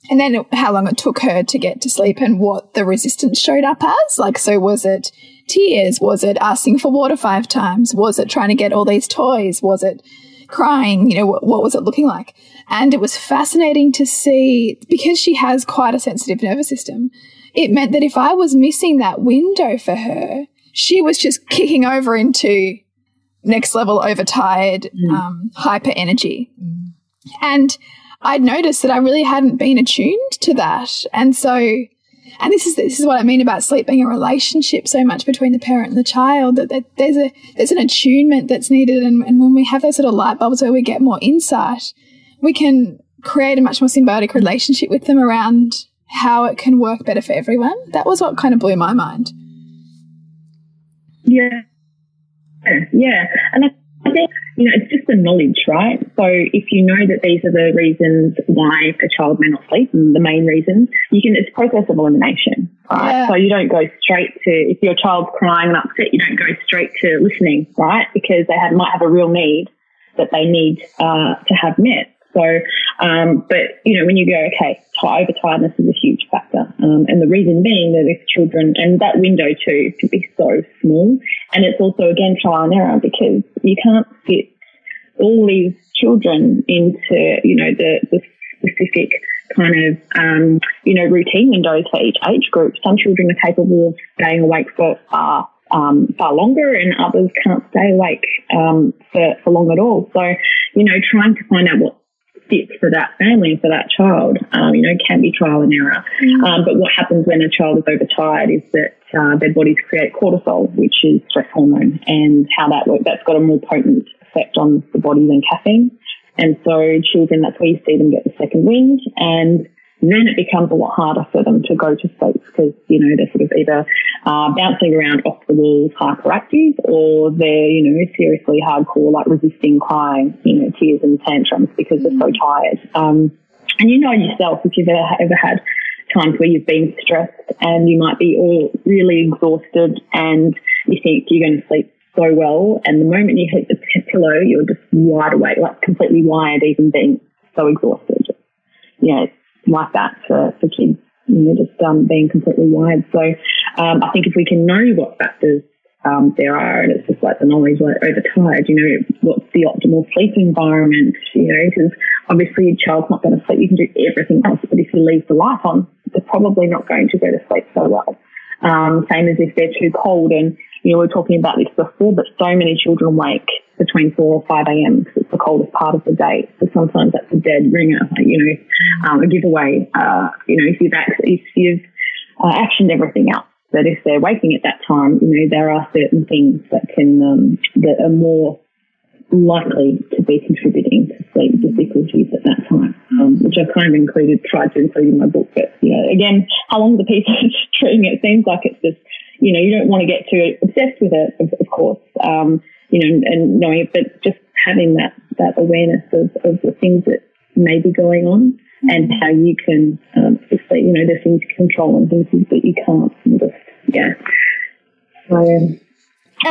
And then how long it took her to get to sleep and what the resistance showed up as. Like, so was it tears? Was it asking for water five times? Was it trying to get all these toys? Was it crying? You know, what, what was it looking like? And it was fascinating to see because she has quite a sensitive nervous system. It meant that if I was missing that window for her, she was just kicking over into next level overtired, mm. um, hyper energy. Mm. And I'd noticed that I really hadn't been attuned to that. And so, and this is this is what I mean about sleep being a relationship so much between the parent and the child that, that there's a there's an attunement that's needed and, and when we have those sort of light bulbs where we get more insight, we can create a much more symbiotic relationship with them around how it can work better for everyone. That was what kind of blew my mind. Yeah. Yeah. And I think, you know, it's just the knowledge, right? So if you know that these are the reasons why a child may not sleep, and the main reasons, you can, it's process of elimination, right? Yeah. So you don't go straight to, if your child's crying and upset, you don't go straight to listening, right? Because they have, might have a real need that they need uh, to have met. So, um, but you know, when you go, okay, over tiredness is a huge factor, um, and the reason being that if children and that window too can be so small, and it's also again trial and error because you can't fit all these children into you know the, the specific kind of um, you know routine windows for each age group. Some children are capable of staying awake for far um, far longer, and others can't stay awake um, for, for long at all. So, you know, trying to find out what fits for that family, and for that child, um, you know, can be trial and error. Mm. Um, but what happens when a child is overtired is that uh, their bodies create cortisol, which is stress hormone, and how that works, that's got a more potent effect on the body than caffeine. And so children, that's where you see them get the second wind and then it becomes a lot harder for them to go to sleep because, you know, they're sort of either uh, bouncing around off the walls, hyperactive, or they're, you know, seriously hardcore, like resisting crying, you know, tears and tantrums because they're so tired. Um, and you know yourself if you've ever, ever had times where you've been stressed and you might be all really exhausted and you think you're going to sleep so well. And the moment you hit the pillow, you're just wide awake, like completely wired, even being so exhausted. You know, like that for, for kids, you know, just um, being completely wired. So um, I think if we can know what factors um, there are, and it's just like the knowledge, like overtired, you know, what's the optimal sleep environment, you know, because obviously a child's not going to sleep. You can do everything else, but if you leave the light on, they're probably not going to go to sleep so well. Um, same as if they're too cold and you know, we were talking about this before, but so many children wake between 4 or 5 a.m. because it's the coldest part of the day. So sometimes that's a dead ringer, like, you know, um, a giveaway. Uh, you know, if you've, if you've uh, actioned everything else, but if they're waking at that time, you know, there are certain things that can, um, that are more likely to be contributing to sleep difficulties at that time, um, which I've kind of included, tried to include in my book. But, you know, again, how long the piece of string, it seems like it's just you know, you don't want to get too obsessed with it, of, of course, um, you know, and knowing it, but just having that, that awareness of, of the things that may be going on and how you can, um, you know, there's things you control and things that you can't. And just, yeah. So, um,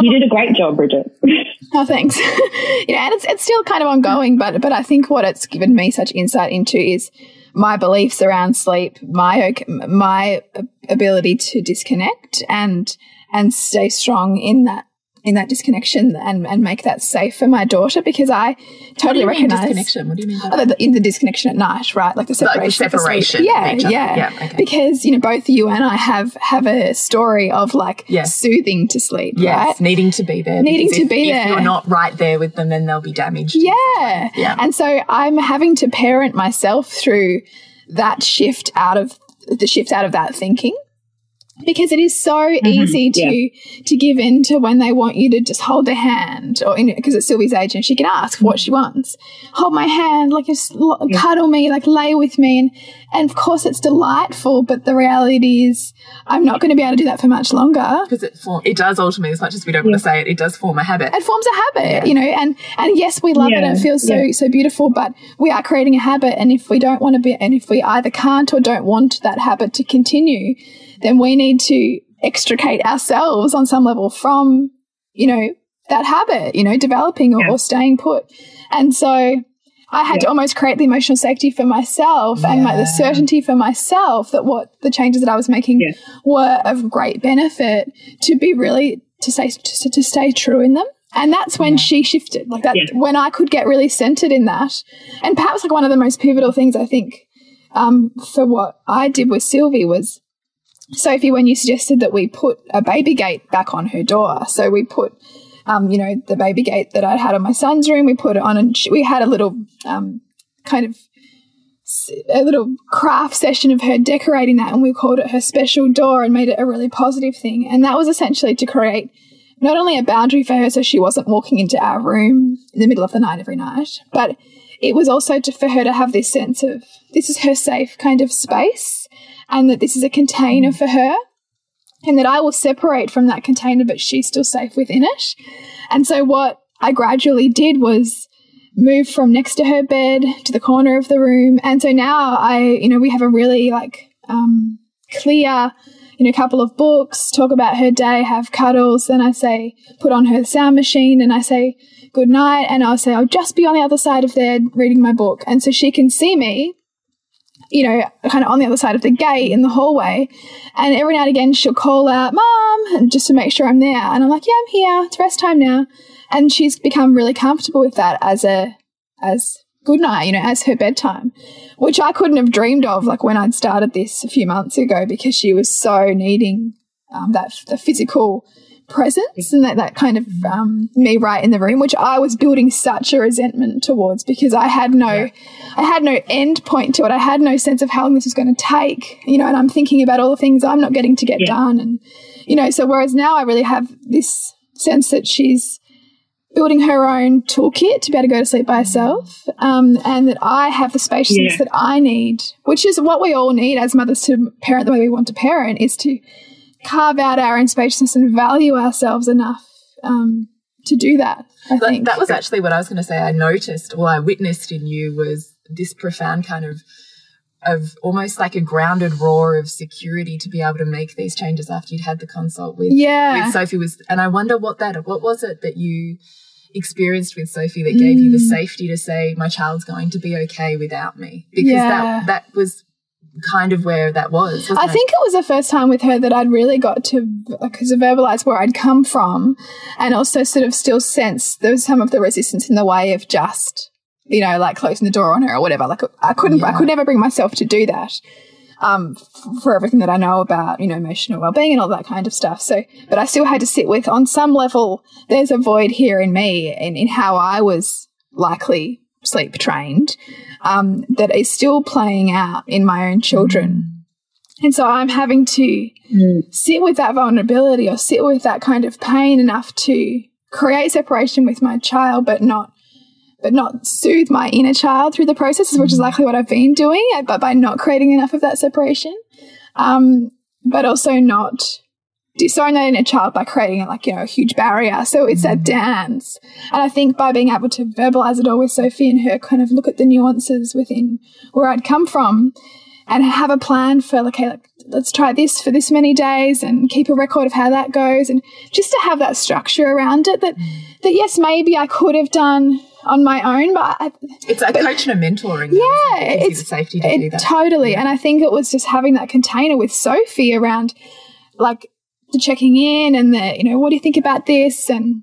you did a great job, Bridget. oh, thanks. yeah, and it's it's still kind of ongoing, but but I think what it's given me such insight into is my beliefs around sleep, my my ability to disconnect and and stay strong in that in that disconnection and, and make that safe for my daughter because I totally recognize disconnection. What do you mean? Oh, the, in the disconnection at night, right? Like the separation. Like the separation. Yeah, yeah. yeah okay. Because you know both you and I have have a story of like yes. soothing to sleep, yes. right? Needing to be there. Needing to if, be if there. If you're not right there with them, then they'll be damaged. Yeah, yeah. And so I'm having to parent myself through that shift out of the shift out of that thinking because it is so mm-hmm. easy to yeah. to give in to when they want you to just hold their hand or because it's Sylvie's age and she can ask what she wants hold my hand like just yeah. cuddle me like lay with me and and of course it's delightful but the reality is I'm not going to be able to do that for much longer because it form, it does ultimately as much as we don't yeah. want to say it it does form a habit it forms a habit you know and and yes we love it and it feels so so beautiful but we are creating a habit and if we don't want to be and if we either can't or don't want that habit to continue then we need to extricate ourselves on some level from, you know, that habit, you know, developing or, yeah. or staying put. And so I had yeah. to almost create the emotional safety for myself yeah. and like the certainty for myself that what the changes that I was making were of great benefit to be really to say to, to stay true in them. And that's when she shifted, like that, when I could get really centered in that. And perhaps like one of the most pivotal things I think um, for what I did with Sylvie was Sophie, when you suggested that we put a baby gate back on her door, so we put, um, you know, the baby gate that I'd had on my son's room, we put it on, and we had a little um, kind of a little craft session of her decorating that, and we called it her special door and made it a really positive thing. And that was essentially to create not only a boundary for her so she wasn't walking into our room in the middle of the night every night, but it was also to, for her to have this sense of this is her safe kind of space and that this is a container for her and that I will separate from that container, but she's still safe within it. And so what I gradually did was move from next to her bed to the corner of the room. And so now I, you know, we have a really like um, clear, you know, couple of books, talk about her day, have cuddles. Then I say, put on her sound machine and I say, good night. And I'll say, I'll just be on the other side of there reading my book. And so she can see me you know, kind of on the other side of the gate in the hallway. And every now and again, she'll call out, Mom, just to make sure I'm there. And I'm like, Yeah, I'm here. It's rest time now. And she's become really comfortable with that as a, as good night, you know, as her bedtime, which I couldn't have dreamed of like when I'd started this a few months ago because she was so needing um, that the physical presence and that, that kind of um, me right in the room, which I was building such a resentment towards because I had no, yeah. I had no end point to it. I had no sense of how long this was going to take, you know, and I'm thinking about all the things I'm not getting to get yeah. done. And, you know, so whereas now I really have this sense that she's building her own toolkit to be able to go to sleep by herself, um, and that I have the spaciousness yeah. that I need, which is what we all need as mothers to parent the way we want to parent, is to carve out our own spaciousness and value ourselves enough um, to do that. I but think that was actually what I was going to say. I noticed, or I witnessed in you, was this profound kind of of almost like a grounded roar of security to be able to make these changes after you'd had the consult with yeah. with Sophie was and I wonder what that what was it that you experienced with Sophie that gave mm. you the mm. safety to say my child's going to be okay without me because yeah. that that was kind of where that was. I it? think it was the first time with her that I'd really got to to verbalize where I'd come from, and also sort of still sense there was some of the resistance in the way of just you know like closing the door on her or whatever. Like I couldn't, yeah. I could never bring myself to do that. Um, for everything that I know about, you know, emotional well-being and all that kind of stuff. So, but I still had to sit with, on some level, there's a void here in me in, in how I was likely sleep trained um, that is still playing out in my own children. Mm. And so I'm having to mm. sit with that vulnerability or sit with that kind of pain enough to create separation with my child, but not but not soothe my inner child through the process, which is mm. likely what I've been doing, but by not creating enough of that separation. Um, but also not disown that inner child by creating like, you know, a huge barrier. So it's that mm-hmm. dance. And I think by being able to verbalize it all with Sophie and her kind of look at the nuances within where I'd come from and have a plan for like, okay, like, let's try this for this many days and keep a record of how that goes. And just to have that structure around it that, mm. that yes, maybe I could have done on my own, but I, it's like coaching and mentoring. Yeah, it it's safety to it, do that. Totally. Yeah. And I think it was just having that container with Sophie around like checking in and the, you know, what do you think about this? And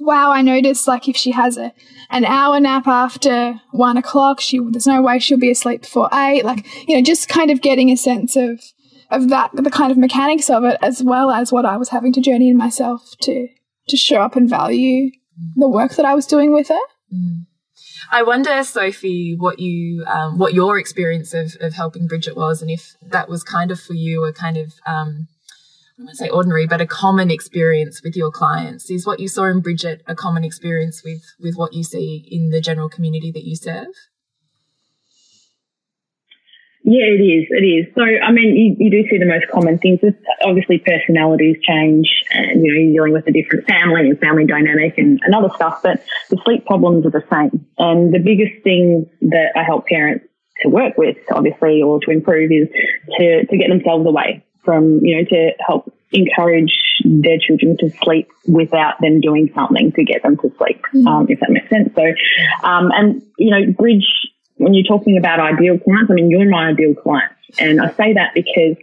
wow, I noticed like if she has a an hour nap after one o'clock, she there's no way she'll be asleep before eight. Like, you know, just kind of getting a sense of of that the kind of mechanics of it as well as what I was having to journey in myself to to show up and value the work that I was doing with her. Mm. I wonder, Sophie, what you um, what your experience of, of helping Bridget was, and if that was kind of for you a kind of um, I say ordinary, but a common experience with your clients. Is what you saw in Bridget a common experience with with what you see in the general community that you serve? Yeah, it is. It is. So, I mean, you, you do see the most common things. Obviously, personalities change, and you know, you're dealing with a different family and family dynamic and, and other stuff. But the sleep problems are the same. And the biggest thing that I help parents to work with, obviously, or to improve, is to to get themselves away from, you know, to help encourage their children to sleep without them doing something to get them to sleep, mm-hmm. um, if that makes sense. So, um, and you know, bridge when you're talking about ideal clients, I mean, you're my ideal client. And I say that because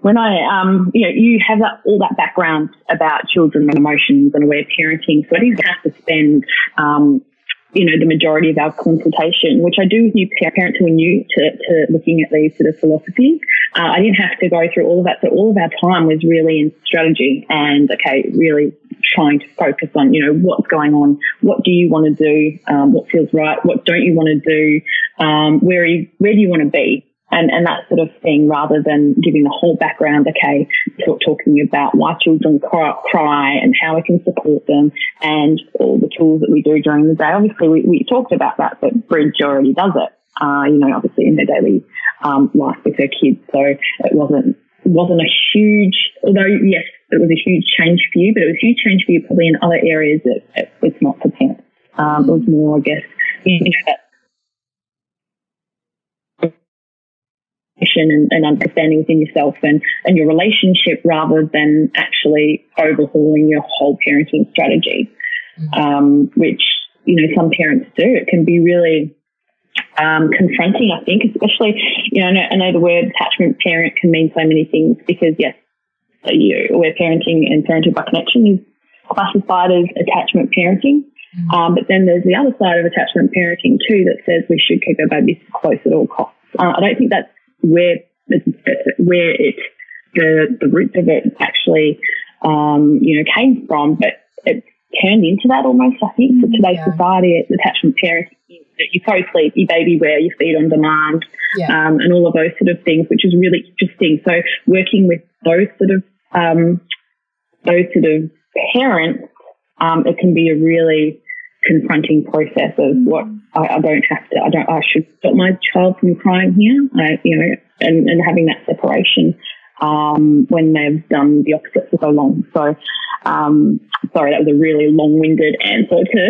when I, um, you know, you have that, all that background about children and emotions and aware parenting. So I didn't have to spend, um, you know, the majority of our consultation, which I do with new parents who are new to, to looking at these sort of philosophies. Uh, I didn't have to go through all of that. So all of our time was really in strategy and, okay, really trying to focus on, you know, what's going on, what do you want to do, um, what feels right, what don't you want to do, um, where, you, where do you want to be, and, and that sort of thing, rather than giving the whole background, okay, talk, talking about why children cry, and how we can support them and all the tools that we do during the day. Obviously, we, we talked about that, but Bridge already does it, uh, you know, obviously in their daily um, life with their kids. So it wasn't wasn't a huge, although yes, it was a huge change for you, but it was a huge change for you probably in other areas that it, it's not for parents. Um, it was more, I guess, that and, and, understanding within yourself and, and your relationship rather than actually overhauling your whole parenting strategy, mm-hmm. um, which, you know, some parents do. It can be really um, confronting, I think, especially, you know, I know, I know the word attachment parent can mean so many things because, yes, so you, aware parenting and parenting by connection is classified as attachment parenting. Mm-hmm. Um, but then there's the other side of attachment parenting too that says we should keep our babies close at all costs. Uh, I don't think that's where where it the the roots of it actually um, you know came from, but it's turned into that almost. I think for today's yeah. society, it's attachment parenting. You co-sleep, you baby wear, you feed on demand, yeah. um, and all of those sort of things, which is really interesting. So working with those sort of um, those sort of parents, um, it can be a really confronting process of mm. what I, I, don't have to. I don't. I should stop my child from crying here. I, you know, and, and having that separation um, when they've done the opposite for so long. So, um, sorry, that was a really long-winded answer to,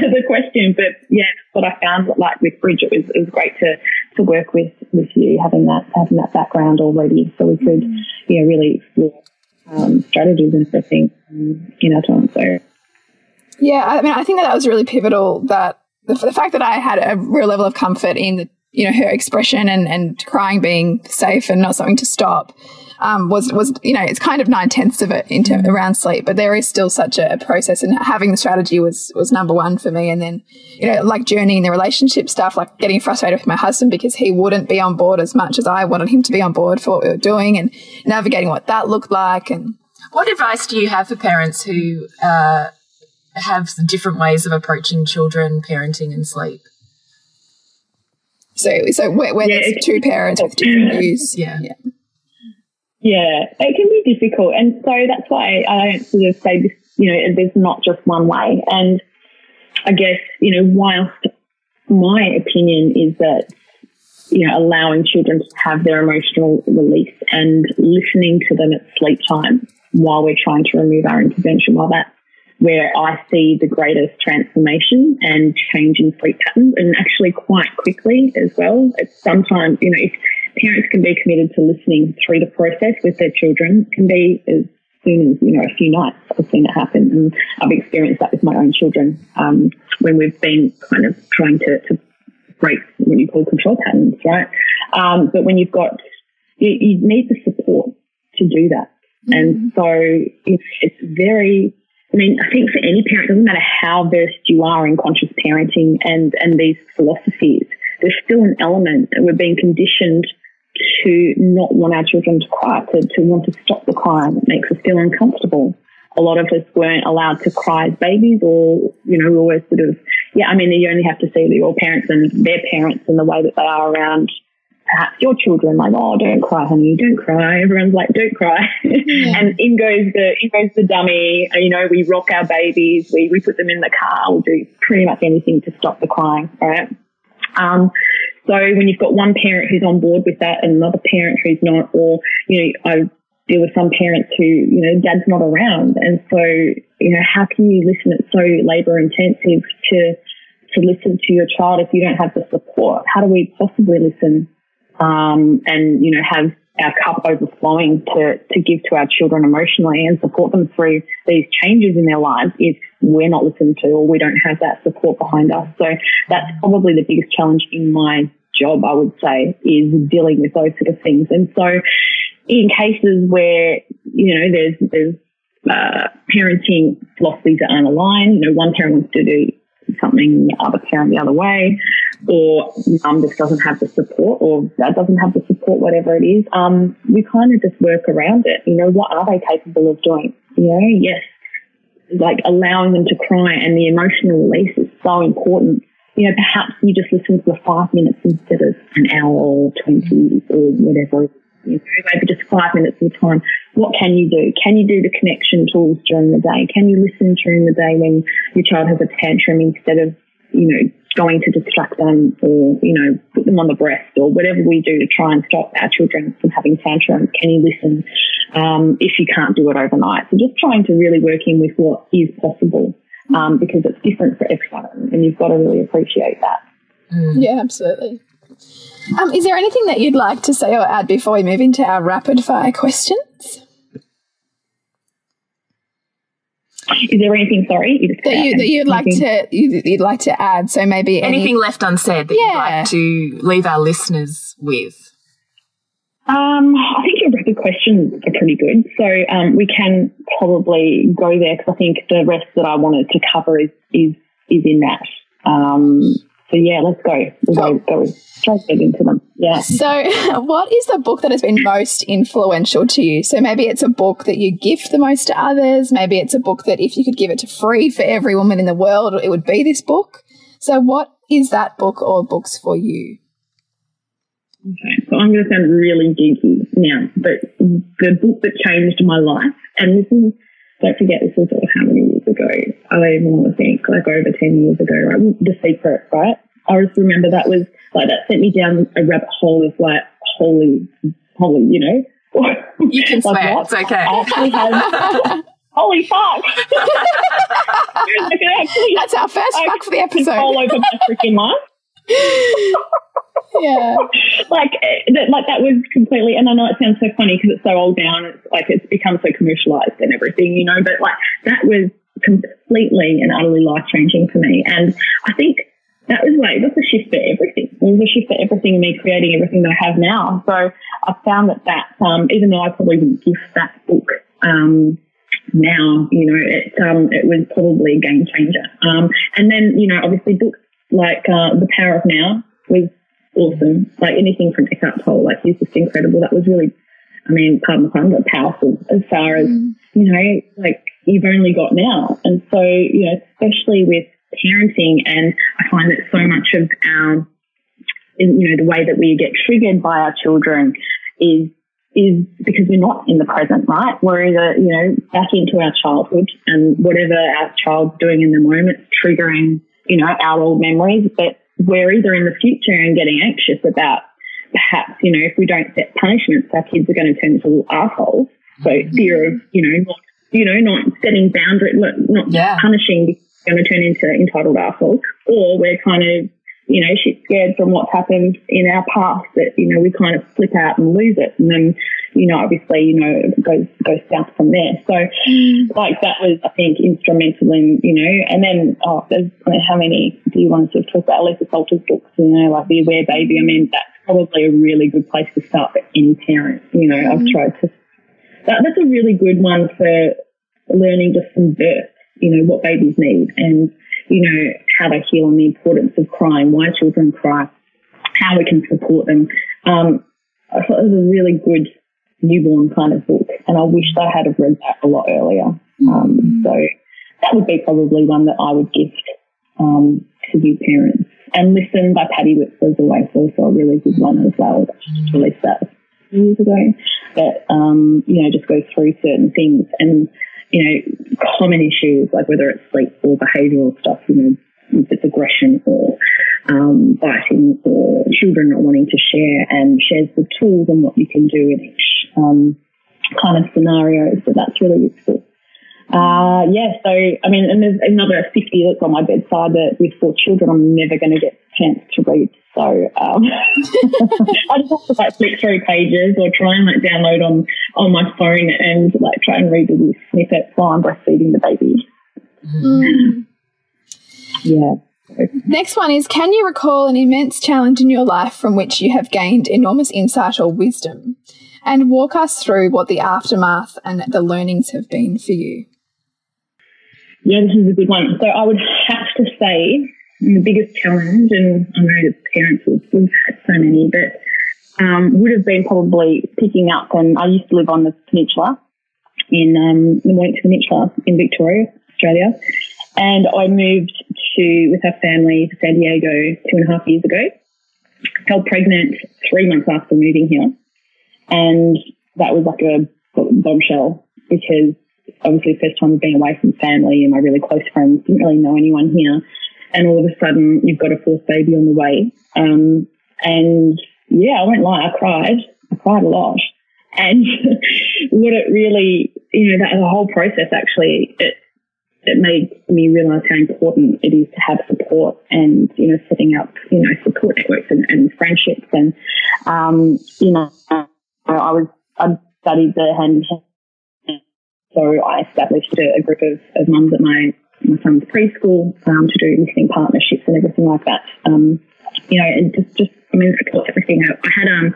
to the question, but yeah, what I found like with Bridget it was it was great to to work with with you having that having that background already, so we could mm. you know really explore um, strategies and stuff in our time. So. Yeah, I mean, I think that that was really pivotal. That the, the fact that I had a real level of comfort in the, you know, her expression and and crying being safe and not something to stop. Um, was was you know it's kind of nine tenths of it into mm. around sleep, but there is still such a process, and having the strategy was was number one for me. And then you know like journeying the relationship stuff, like getting frustrated with my husband because he wouldn't be on board as much as I wanted him to be on board for what we were doing, and navigating what that looked like. And what advice do you have for parents who uh, have different ways of approaching children, parenting, and sleep. So, so where, where yeah, there's two parents with different views, yeah. yeah. Yeah, it can be difficult. And so that's why I don't sort of say this, you know, there's not just one way. And I guess, you know, whilst my opinion is that, you know, allowing children to have their emotional release and listening to them at sleep time while we're trying to remove our intervention, while that's where I see the greatest transformation and change in sleep patterns and actually quite quickly as well. It's sometimes, you know, if parents can be committed to listening through the process with their children, can be as soon as, you know, a few nights I've seen it happen. And I've experienced that with my own children um, when we've been kind of trying to, to break what you call control patterns, right? Um, but when you've got, you, you need the support to do that. And so it's, it's very, I mean, I think for any parent, doesn't matter how versed you are in conscious parenting and, and these philosophies, there's still an element that we're being conditioned to not want our children to cry, to, to want to stop the crying. It makes us feel uncomfortable. A lot of us weren't allowed to cry as babies or, you know, we always sort of, yeah, I mean, you only have to see your parents and their parents and the way that they are around perhaps your children, like, oh, don't cry, honey, don't cry. Everyone's like, don't cry. Yeah. and in goes the, in goes the dummy. You know, we rock our babies, we, we put them in the car, we'll do pretty much anything to stop the crying, right? Um, so when you've got one parent who's on board with that and another parent who's not, or, you know, I deal with some parents who, you know, dad's not around. And so, you know, how can you listen? It's so labor intensive to, to listen to your child if you don't have the support. How do we possibly listen um, and you know have our cup overflowing to to give to our children emotionally and support them through these changes in their lives if we're not listened to or we don't have that support behind us. So that's probably the biggest challenge in my job, I would say, is dealing with those sort of things. And so in cases where, you know, there's, there's, uh, parenting philosophies that aren't aligned, you know, one parent wants to do something, the other parent the other way, or mum just doesn't have the support, or dad doesn't have the support, whatever it is, um, we kind of just work around it. You know, what are they capable of doing? You know, yes, like allowing them to cry and the emotional release is so important. You know, perhaps you just listen for five minutes instead of an hour or 20 or whatever. Maybe just five minutes of time. What can you do? Can you do the connection tools during the day? Can you listen during the day when your child has a tantrum instead of, you know, going to distract them or, you know, put them on the breast or whatever we do to try and stop our children from having tantrums. Can you listen um, if you can't do it overnight? So just trying to really work in with what is possible um, because it's different for everyone and you've got to really appreciate that. Mm. Yeah, absolutely. Um, is there anything that you'd like to say or add before we move into our rapid fire questions? Is there anything, sorry, you that, you, that you'd like to you'd, you'd, like to add? So maybe anything any, left unsaid that yeah. you'd like to leave our listeners with. Um, I think your rapid questions are pretty good, so um, we can probably go there because I think the rest that I wanted to cover is is is in that. Um, so yeah, let's go. Go, go straight into them. Yeah. So, what is the book that has been most influential to you? So maybe it's a book that you gift the most to others. Maybe it's a book that if you could give it to free for every woman in the world, it would be this book. So, what is that book or books for you? Okay, so I'm going to sound really geeky now, but the book that changed my life, and this is don't forget this was how many years ago. I don't even want to think, like over 10 years ago, right? The Secret, right? I just remember that was like, that sent me down a rabbit hole of like, holy, holy, you know? You can like swear, what? it's okay. I actually had, holy fuck. That's our first I fuck for the episode. All over my freaking mind yeah. like eh, that, like that was completely, and I know it sounds so funny because it's so old now and it's like it's become so commercialized and everything, you know, but like that was completely and utterly life changing for me. And I think that was like, that's a shift for everything. It was a shift for everything in me creating everything that I have now. So I found that that, um, even though I probably wouldn't gift that book, um, now, you know, it, um, it was probably a game changer. Um, and then, you know, obviously books like, uh, The Power of Now was awesome. Like anything from Eckhart Tolle, like he's just incredible. That was really, I mean, pardon the pun, but powerful as far as, mm. you know, like you've only got now. And so, you know, especially with parenting and I find that so much of our, you know, the way that we get triggered by our children is is because we're not in the present, right? We're either, you know, back into our childhood and whatever our child's doing in the moment, triggering, you know, our old memories. But we're either in the future and getting anxious about perhaps, you know, if we don't set punishments, our kids are going to turn into little assholes. So mm-hmm. fear of, you know, not, you know, not setting boundaries, not yeah. punishing going to turn into entitled assholes. Or we're kind of, you know, shit scared from what's happened in our past that, you know, we kind of flip out and lose it. And then, you know, obviously, you know, it goes, goes south from there. So, mm. like, that was, I think, instrumental in, you know, and then, oh, there's, I mean, how many do you want to talk about? Aletha Solter's books, you know, like The Aware Baby. I mean, that's probably a really good place to start for any parent. You know, mm. I've tried to that, that's a really good one for learning just from birth, you know, what babies need and, you know, how to heal and the importance of crying, why children cry, how we can support them. Um, I thought it was a really good newborn kind of book, and I wish I had have read that a lot earlier. Um, so that would be probably one that I would gift um, to new parents. And Listen by Patty is always also a really good one as well. Just released that years ago. That um, you know just goes through certain things and you know common issues like whether it's sleep or behavioural stuff. You know if it's aggression or um, biting or children not wanting to share and shares the tools and what you can do in each um, kind of scenario. So that's really useful. Uh, yeah, so, I mean, and there's another 50 that's on my bedside that with four children, I'm never going to get chance to read. So, um, I just have to like flick through pages or try and like download on, on my phone and like try and read the snippets while I'm breastfeeding the baby. Mm. Yeah. Next one is Can you recall an immense challenge in your life from which you have gained enormous insight or wisdom? And walk us through what the aftermath and the learnings have been for you. Yeah, this is a good one. So I would have to say the biggest challenge, and I know parents have, had so many, but um, would have been probably picking up. And I used to live on the peninsula in um, the Mornington Peninsula in Victoria, Australia, and I moved to with our family to San Diego two and a half years ago. Fell pregnant three months after moving here, and that was like a bombshell because obviously first time being away from family and my really close friends didn't really know anyone here, and all of a sudden you've got a fourth baby on the way. Um, and yeah, I won't lie, I cried. I cried a lot. And what it really, you know, that the whole process actually, it it made me realize how important it is to have support and, you know, setting up, you know, support networks and, and friendships. And, um, you know, I was, I studied the hand so I established a, a group of, of mums at my, my son's preschool um, to do listening partnerships and everything like that. Um, you know, and just, just, I mean, support everything. I, I had, um,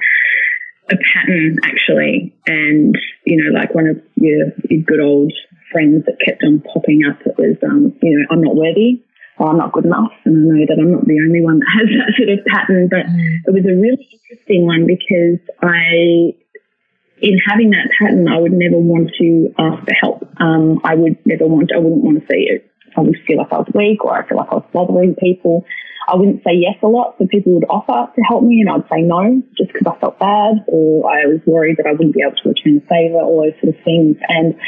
a pattern actually, and you know, like one of your, your good old friends that kept on popping up It was, um, you know, I'm not worthy or I'm not good enough. And I know that I'm not the only one that has that sort of pattern, but mm. it was a really interesting one because I, in having that pattern, I would never want to ask for help. Um, I would never want, I wouldn't want to see it. I would feel like I was weak or I feel like I was bothering people. I wouldn't say yes a lot, so people would offer to help me and I'd say no just because I felt bad or I was worried that I wouldn't be able to return the favour, all those sort of things. And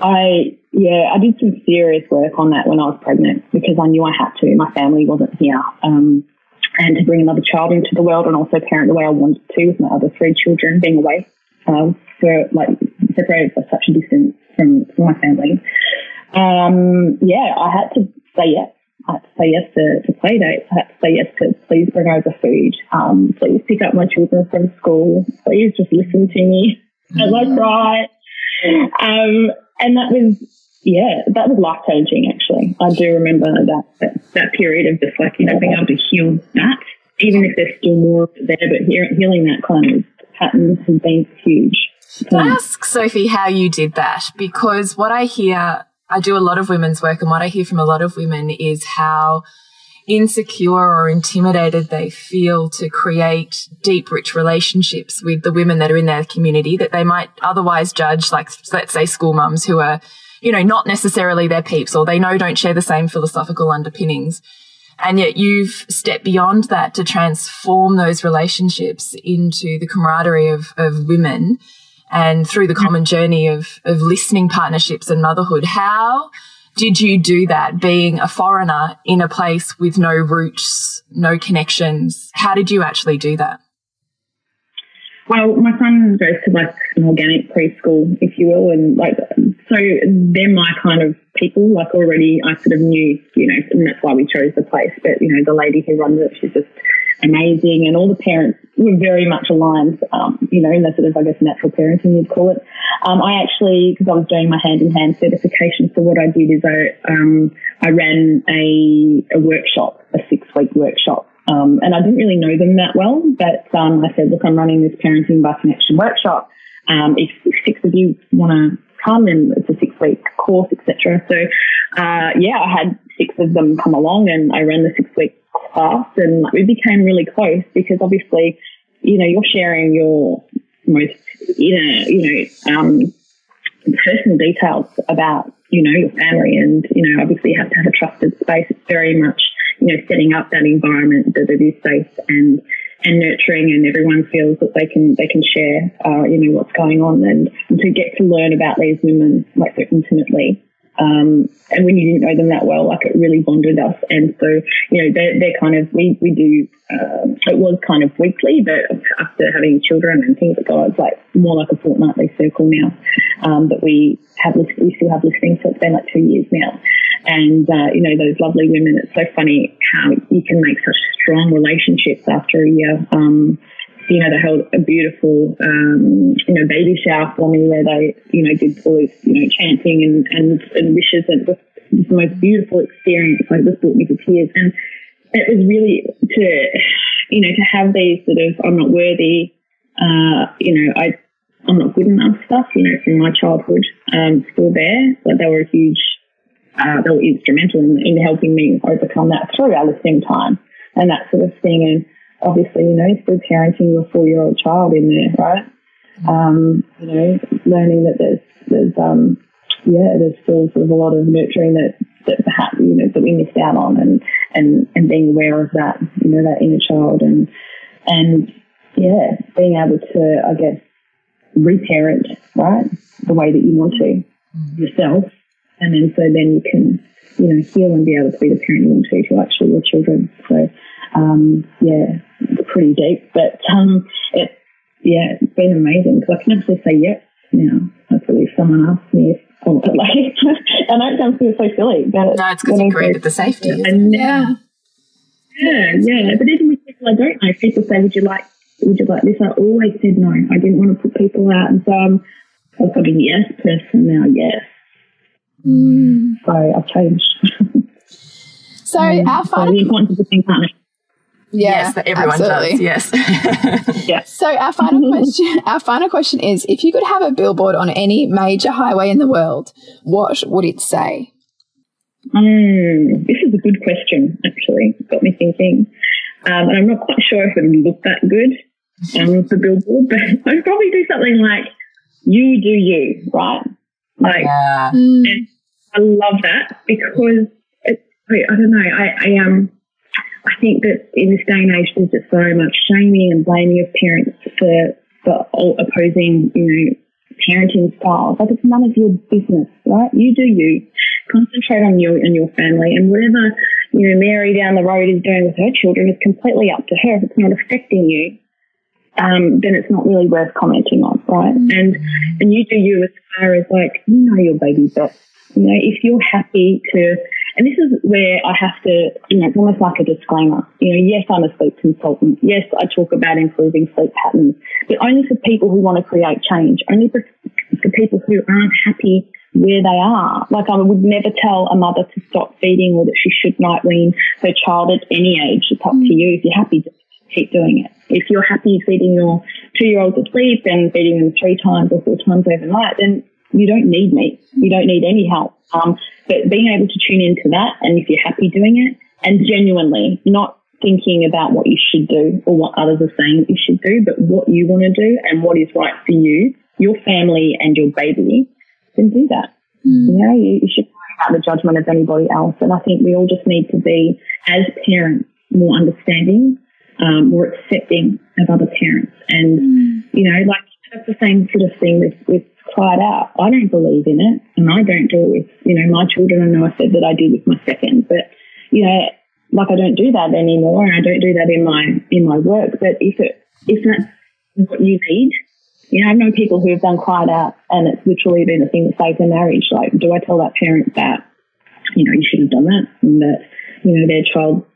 I, yeah, I did some serious work on that when I was pregnant because I knew I had to. My family wasn't here. Um, and to bring another child into the world and also parent the way I wanted to with my other three children being away um, for like separated by such a distance from, from my family. Um, yeah, I had to say yes. I had to say yes to, to play dates. I had to say yes to please bring over food. Um, please pick up my children from school. Please just listen to me as I cry. Um, and that was, yeah, that was life changing actually. I do remember that, that, that period of just like, you know, being able to heal that, even if there's still more there, but healing that kind of pattern has been huge. Can I ask Sophie how you did that? Because what I hear, I do a lot of women's work, and what I hear from a lot of women is how insecure or intimidated they feel to create deep, rich relationships with the women that are in their community that they might otherwise judge, like, let's say, school mums who are, you know, not necessarily their peeps or they know don't share the same philosophical underpinnings. And yet you've stepped beyond that to transform those relationships into the camaraderie of, of women and through the common journey of, of listening partnerships and motherhood. How did you do that being a foreigner in a place with no roots, no connections? How did you actually do that? Well, my son goes to like an organic preschool, if you will, and like so they're my kind of people. Like already, I sort of knew, you know, and that's why we chose the place. But you know, the lady who runs it, she's just amazing, and all the parents were very much aligned. Um, you know, in the sort of I guess natural parenting you'd call it. Um, I actually, because I was doing my hand in hand certification, so what I did is I um, I ran a a workshop, a six week workshop um, and I didn't really know them that well, but um, I said, look, I'm running this parenting by connection workshop. um, if, if six of you want to come and it's a week course, etc. So, uh, yeah, I had six of them come along and I ran the six week class and we became really close because obviously, you know, you're sharing your most inner, you know, um, personal details about, you know, your family and, you know, obviously you have to have a trusted space. It's very much, you know, setting up that environment that it is safe and, and nurturing and everyone feels that they can they can share uh, you know what's going on and, and, to get to learn about these women like so intimately um, and when you didn't know them that well like it really bonded us and so you know they're, they're kind of we, we do uh, it was kind of weekly but after having children and things like that it's like more like a fortnightly circle now um, but we have we still have listening so it's been like two years now and uh, you know those lovely women. It's so funny how you can make such strong relationships after a year. Um, you know, they held a beautiful, um, you know, baby shower for me where they, you know, did all this, you know, chanting and, and, and wishes. And it was the most beautiful experience. Like, just brought me to tears. And it was really to, you know, to have these sort of, I'm not worthy, uh, you know, I, I'm not good enough stuff, you know, from my childhood, um, still there. But they were a huge uh, they were instrumental in, in helping me overcome that through our listening time and that sort of thing. And obviously, you know, still parenting your four year old child in there, right? Um, you know, learning that there's, there's, um, yeah, there's still sort of a lot of nurturing that, that perhaps, you know, that we missed out on and, and, and being aware of that, you know, that inner child and, and yeah, being able to, I guess, reparent, right? The way that you want to yourself and then so then you can, you know, heal and be able to be the parent you want to to actually your children. So, um, yeah, pretty deep, but um, it, yeah, it's been amazing because I can actually say yes now. Hopefully, if someone asks me if I want like, I know it sounds so silly, but no, it's because you created the safety. And yeah, yeah, yeah. But even with people I don't know, people say, "Would you like, would you like this?" I always said no. I didn't want to put people out, and so I'm, I've got a yes person now. Yes, Mm. So I've changed. so um, our final so yeah, yes, that everyone absolutely. does. Yes. yeah. So our final question, our final question is: If you could have a billboard on any major highway in the world, what would it say? Mm, this is a good question. Actually, got me thinking, um, and I'm not quite sure if it would look that good on the billboard, but I'd probably do something like "You do you," right? Like, yeah. I love that because it's, I don't know, I, I, um, I think that in this day and age, there's just so much shaming and blaming of parents for, for opposing, you know, parenting styles. Like it's none of your business, right? You do you. Concentrate on you and your family and whatever, you know, Mary down the road is doing with her children is completely up to her. If it's not affecting you, um, then it's not really worth commenting on, right? Mm-hmm. And and you do you as far as like you know your baby best. You know, if you're happy to, and this is where I have to, you know, it's almost like a disclaimer. You know, yes, I'm a sleep consultant. Yes, I talk about improving sleep patterns, but only for people who want to create change. Only for, for people who aren't happy where they are. Like I would never tell a mother to stop feeding or that she should night wean her child at any age. It's up to you. If you're happy, keep doing it. If you're happy feeding your two year olds sleep and feeding them three times or four times overnight, then you don't need me. You don't need any help. Um, but being able to tune into that and if you're happy doing it and genuinely not thinking about what you should do or what others are saying you should do, but what you want to do and what is right for you, your family and your baby, then do that. Mm. You know, you, you should about the judgment of anybody else. And I think we all just need to be, as parents, more understanding um, more accepting of other parents. And, mm. you know, like that's the same sort of thing with, with cry it out. I don't believe in it and I don't do it with, you know, my children. I know I said that I did with my second, but, you know, like I don't do that anymore and I don't do that in my, in my work. But if it, if that's what you need, you know, I've known people who have done cry it out and it's literally been the thing that saved their marriage. Like, do I tell that parent that, you know, you should have done that and that, you know, their child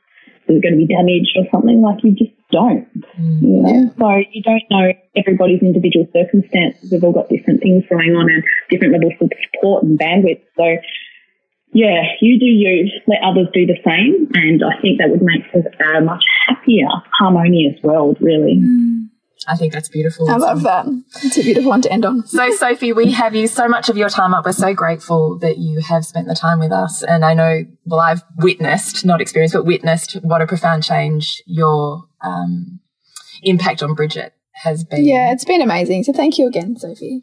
is going to be damaged or something. Like you just don't. Mm. You know? Yeah. So you don't know everybody's individual circumstances. We've all got different things going on and different levels of support and bandwidth. So yeah, you do you, let others do the same. And I think that would make us a much happier, harmonious world, really. Mm. I think that's beautiful. I love that. It's a beautiful one to end on. So, Sophie, we have used so much of your time up. We're so grateful that you have spent the time with us. And I know, well, I've witnessed, not experienced, but witnessed what a profound change your um, impact on Bridget has been. Yeah, it's been amazing. So, thank you again, Sophie.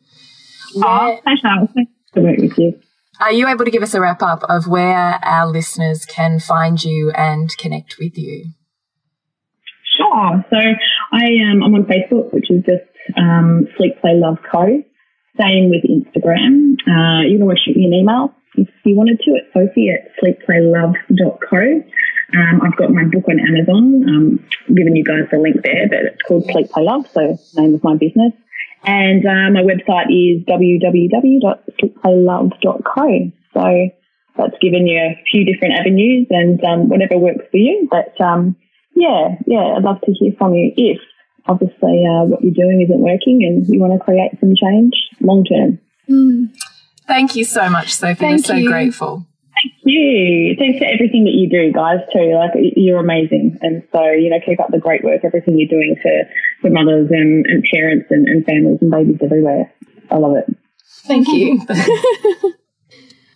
Oh, thanks, Thanks to work with you. Are you able to give us a wrap up of where our listeners can find you and connect with you? So I am um, I'm on Facebook, which is just um, Sleep Play Love Co. Same with Instagram. Uh, you can always shoot me an email if you wanted to. It's Sophie at sleepplayLove.co. Um, I've got my book on Amazon. Um, I'm giving you guys the link there, but it's called Sleep Play Love, so name of my business. And uh, my website is www.sleepplayLove.co. So that's given you a few different avenues and um, whatever works for you. But um, yeah, yeah, I'd love to hear from you if obviously uh, what you're doing isn't working and you want to create some change long term. Mm. Thank you so much, Sophie. Thank We're so grateful. Thank you. Thanks for everything that you do, guys, too. Like, you're amazing. And so, you know, keep up the great work, everything you're doing for, for mothers and, and parents and, and families and babies everywhere. I love it. Thank you.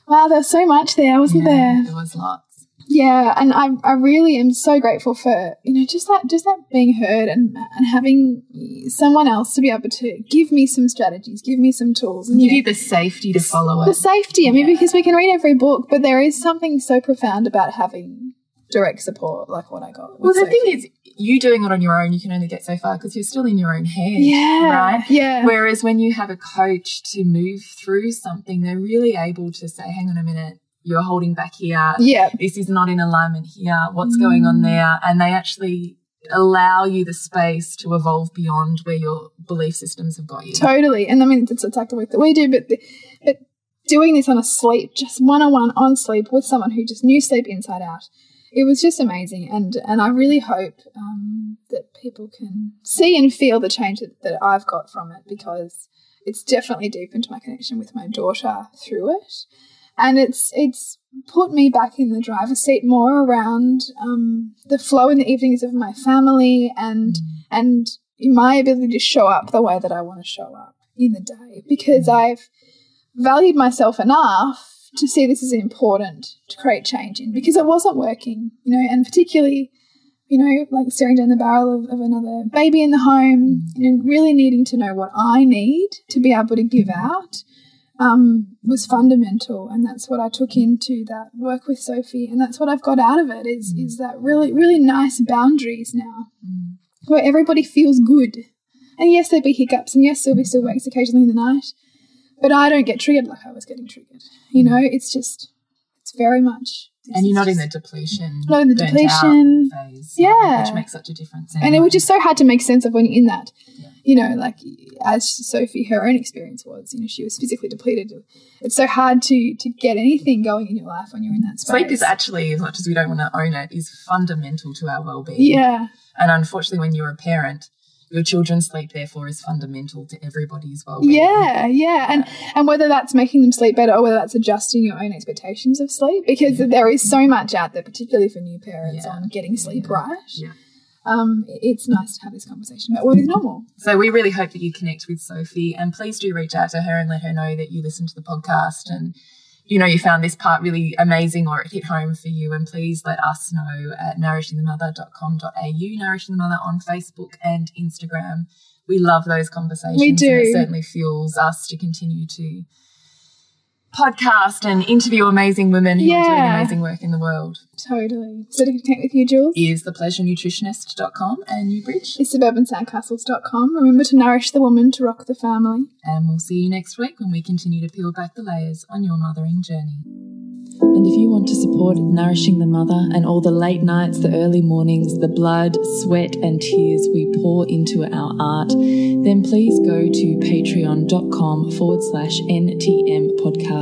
wow, there's so much there, wasn't there? There was lots. Yeah, and I, I really am so grateful for you know just that just that being heard and and having someone else to be able to give me some strategies, give me some tools, and Give you know, the safety to follow the it. safety. I mean, Yeah. because we can read every book, but there is something so profound about having direct support, like what I got. Well, the thing is, you doing it on your own, you can only get so far because you're still in your own head. yeah, Right? yeah, Whereas when you have a coach to move through something, they're really able to say, hang on a minute, you're holding back here. yeah, This is not in alignment here. What's going on Mm. there? And they actually allow you the space to evolve beyond where your belief systems have got you. totally. And I mean, it's, the work that we do, but but doing this on a sleep, just one on one on sleep with someone who just knew sleep inside out. It was just amazing, and and I really hope um, that people can see and feel the change that, that I've got from it because it's definitely deepened my connection with my daughter through it, and it's it's put me back in the driver's seat more around um, the flow in the evenings of my family and mm. and my ability to show up the way that I want to show up in the day. Because mm. I've valued myself enough to see this as important to create change in. Because it wasn't working, you know, and particularly, you know, like staring down the barrel of, of another baby in the home mm. and really needing to know what I need to be able to give out um, was fundamental, and that's what I took into that work with Sophie, and that's what I've got out of it is is that really really nice boundaries now, where everybody feels good, and yes there'll be hiccups, and yes Sylvie still wakes occasionally in the night, but I don't get triggered like I was getting triggered. You know, it's just it's very much, and you're not in the depletion, Not in the depletion. phase, Yeah. which makes such a difference. and it was just so hard to make sense of when you're in that. Yeah. You know, like as Sophie, her own experience was, you know, she was physically depleted. It's so hard to to get anything going in your life when you're in that space. Sleep is actually, as much as we don't want to own it, is fundamental to our well-being. yeah, And unfortunately, when you're a parent, your children's sleep, therefore, is fundamental to everybody's well-being. yeah, yeah, and and whether that's making them sleep better or whether that's adjusting your own expectations of sleep, because there is so much out there, particularly for new parents, Yeah. on getting sleep Yeah. right. Yeah. Um, it's nice to have this conversation about what is normal. So we really hope that you connect with Sophie, and please do reach out to her and let her know that you listened to the podcast and you know you found this part really amazing or it hit home for you. And please let us know at nourishingthemother.com.au, Nourishing the Mother on Facebook and Instagram. We love those conversations. We do. And it certainly fuels us to continue to podcast and interview amazing women who are doing amazing work in the world. Totally. So to connect with you, Jules. Is thepleasurenutritionist.com and Newbridge. is suburbansandcastles.com. Remember to nourish the woman to rock the family. And we'll see you next week when we continue to peel back the layers on your mothering journey. And if you want to support Nourishing the Mother and all the late nights, the early mornings, the blood, sweat, and tears we pour into our art, then please go to patreon.com forward slash NTM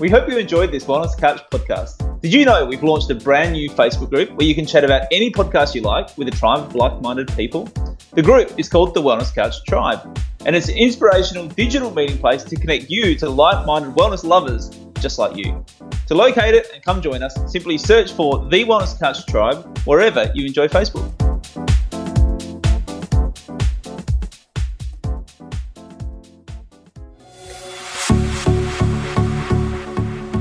We hope you enjoyed this Wellness Couch podcast. Did you know we've launched a brand new Facebook group where you can chat about any podcast you like with a tribe of like minded people? The group is called the Wellness Couch Tribe, and it's an inspirational digital meeting place to connect you to like minded wellness lovers just like you. To locate it and come join us, simply search for the Wellness Couch Tribe wherever you enjoy Facebook.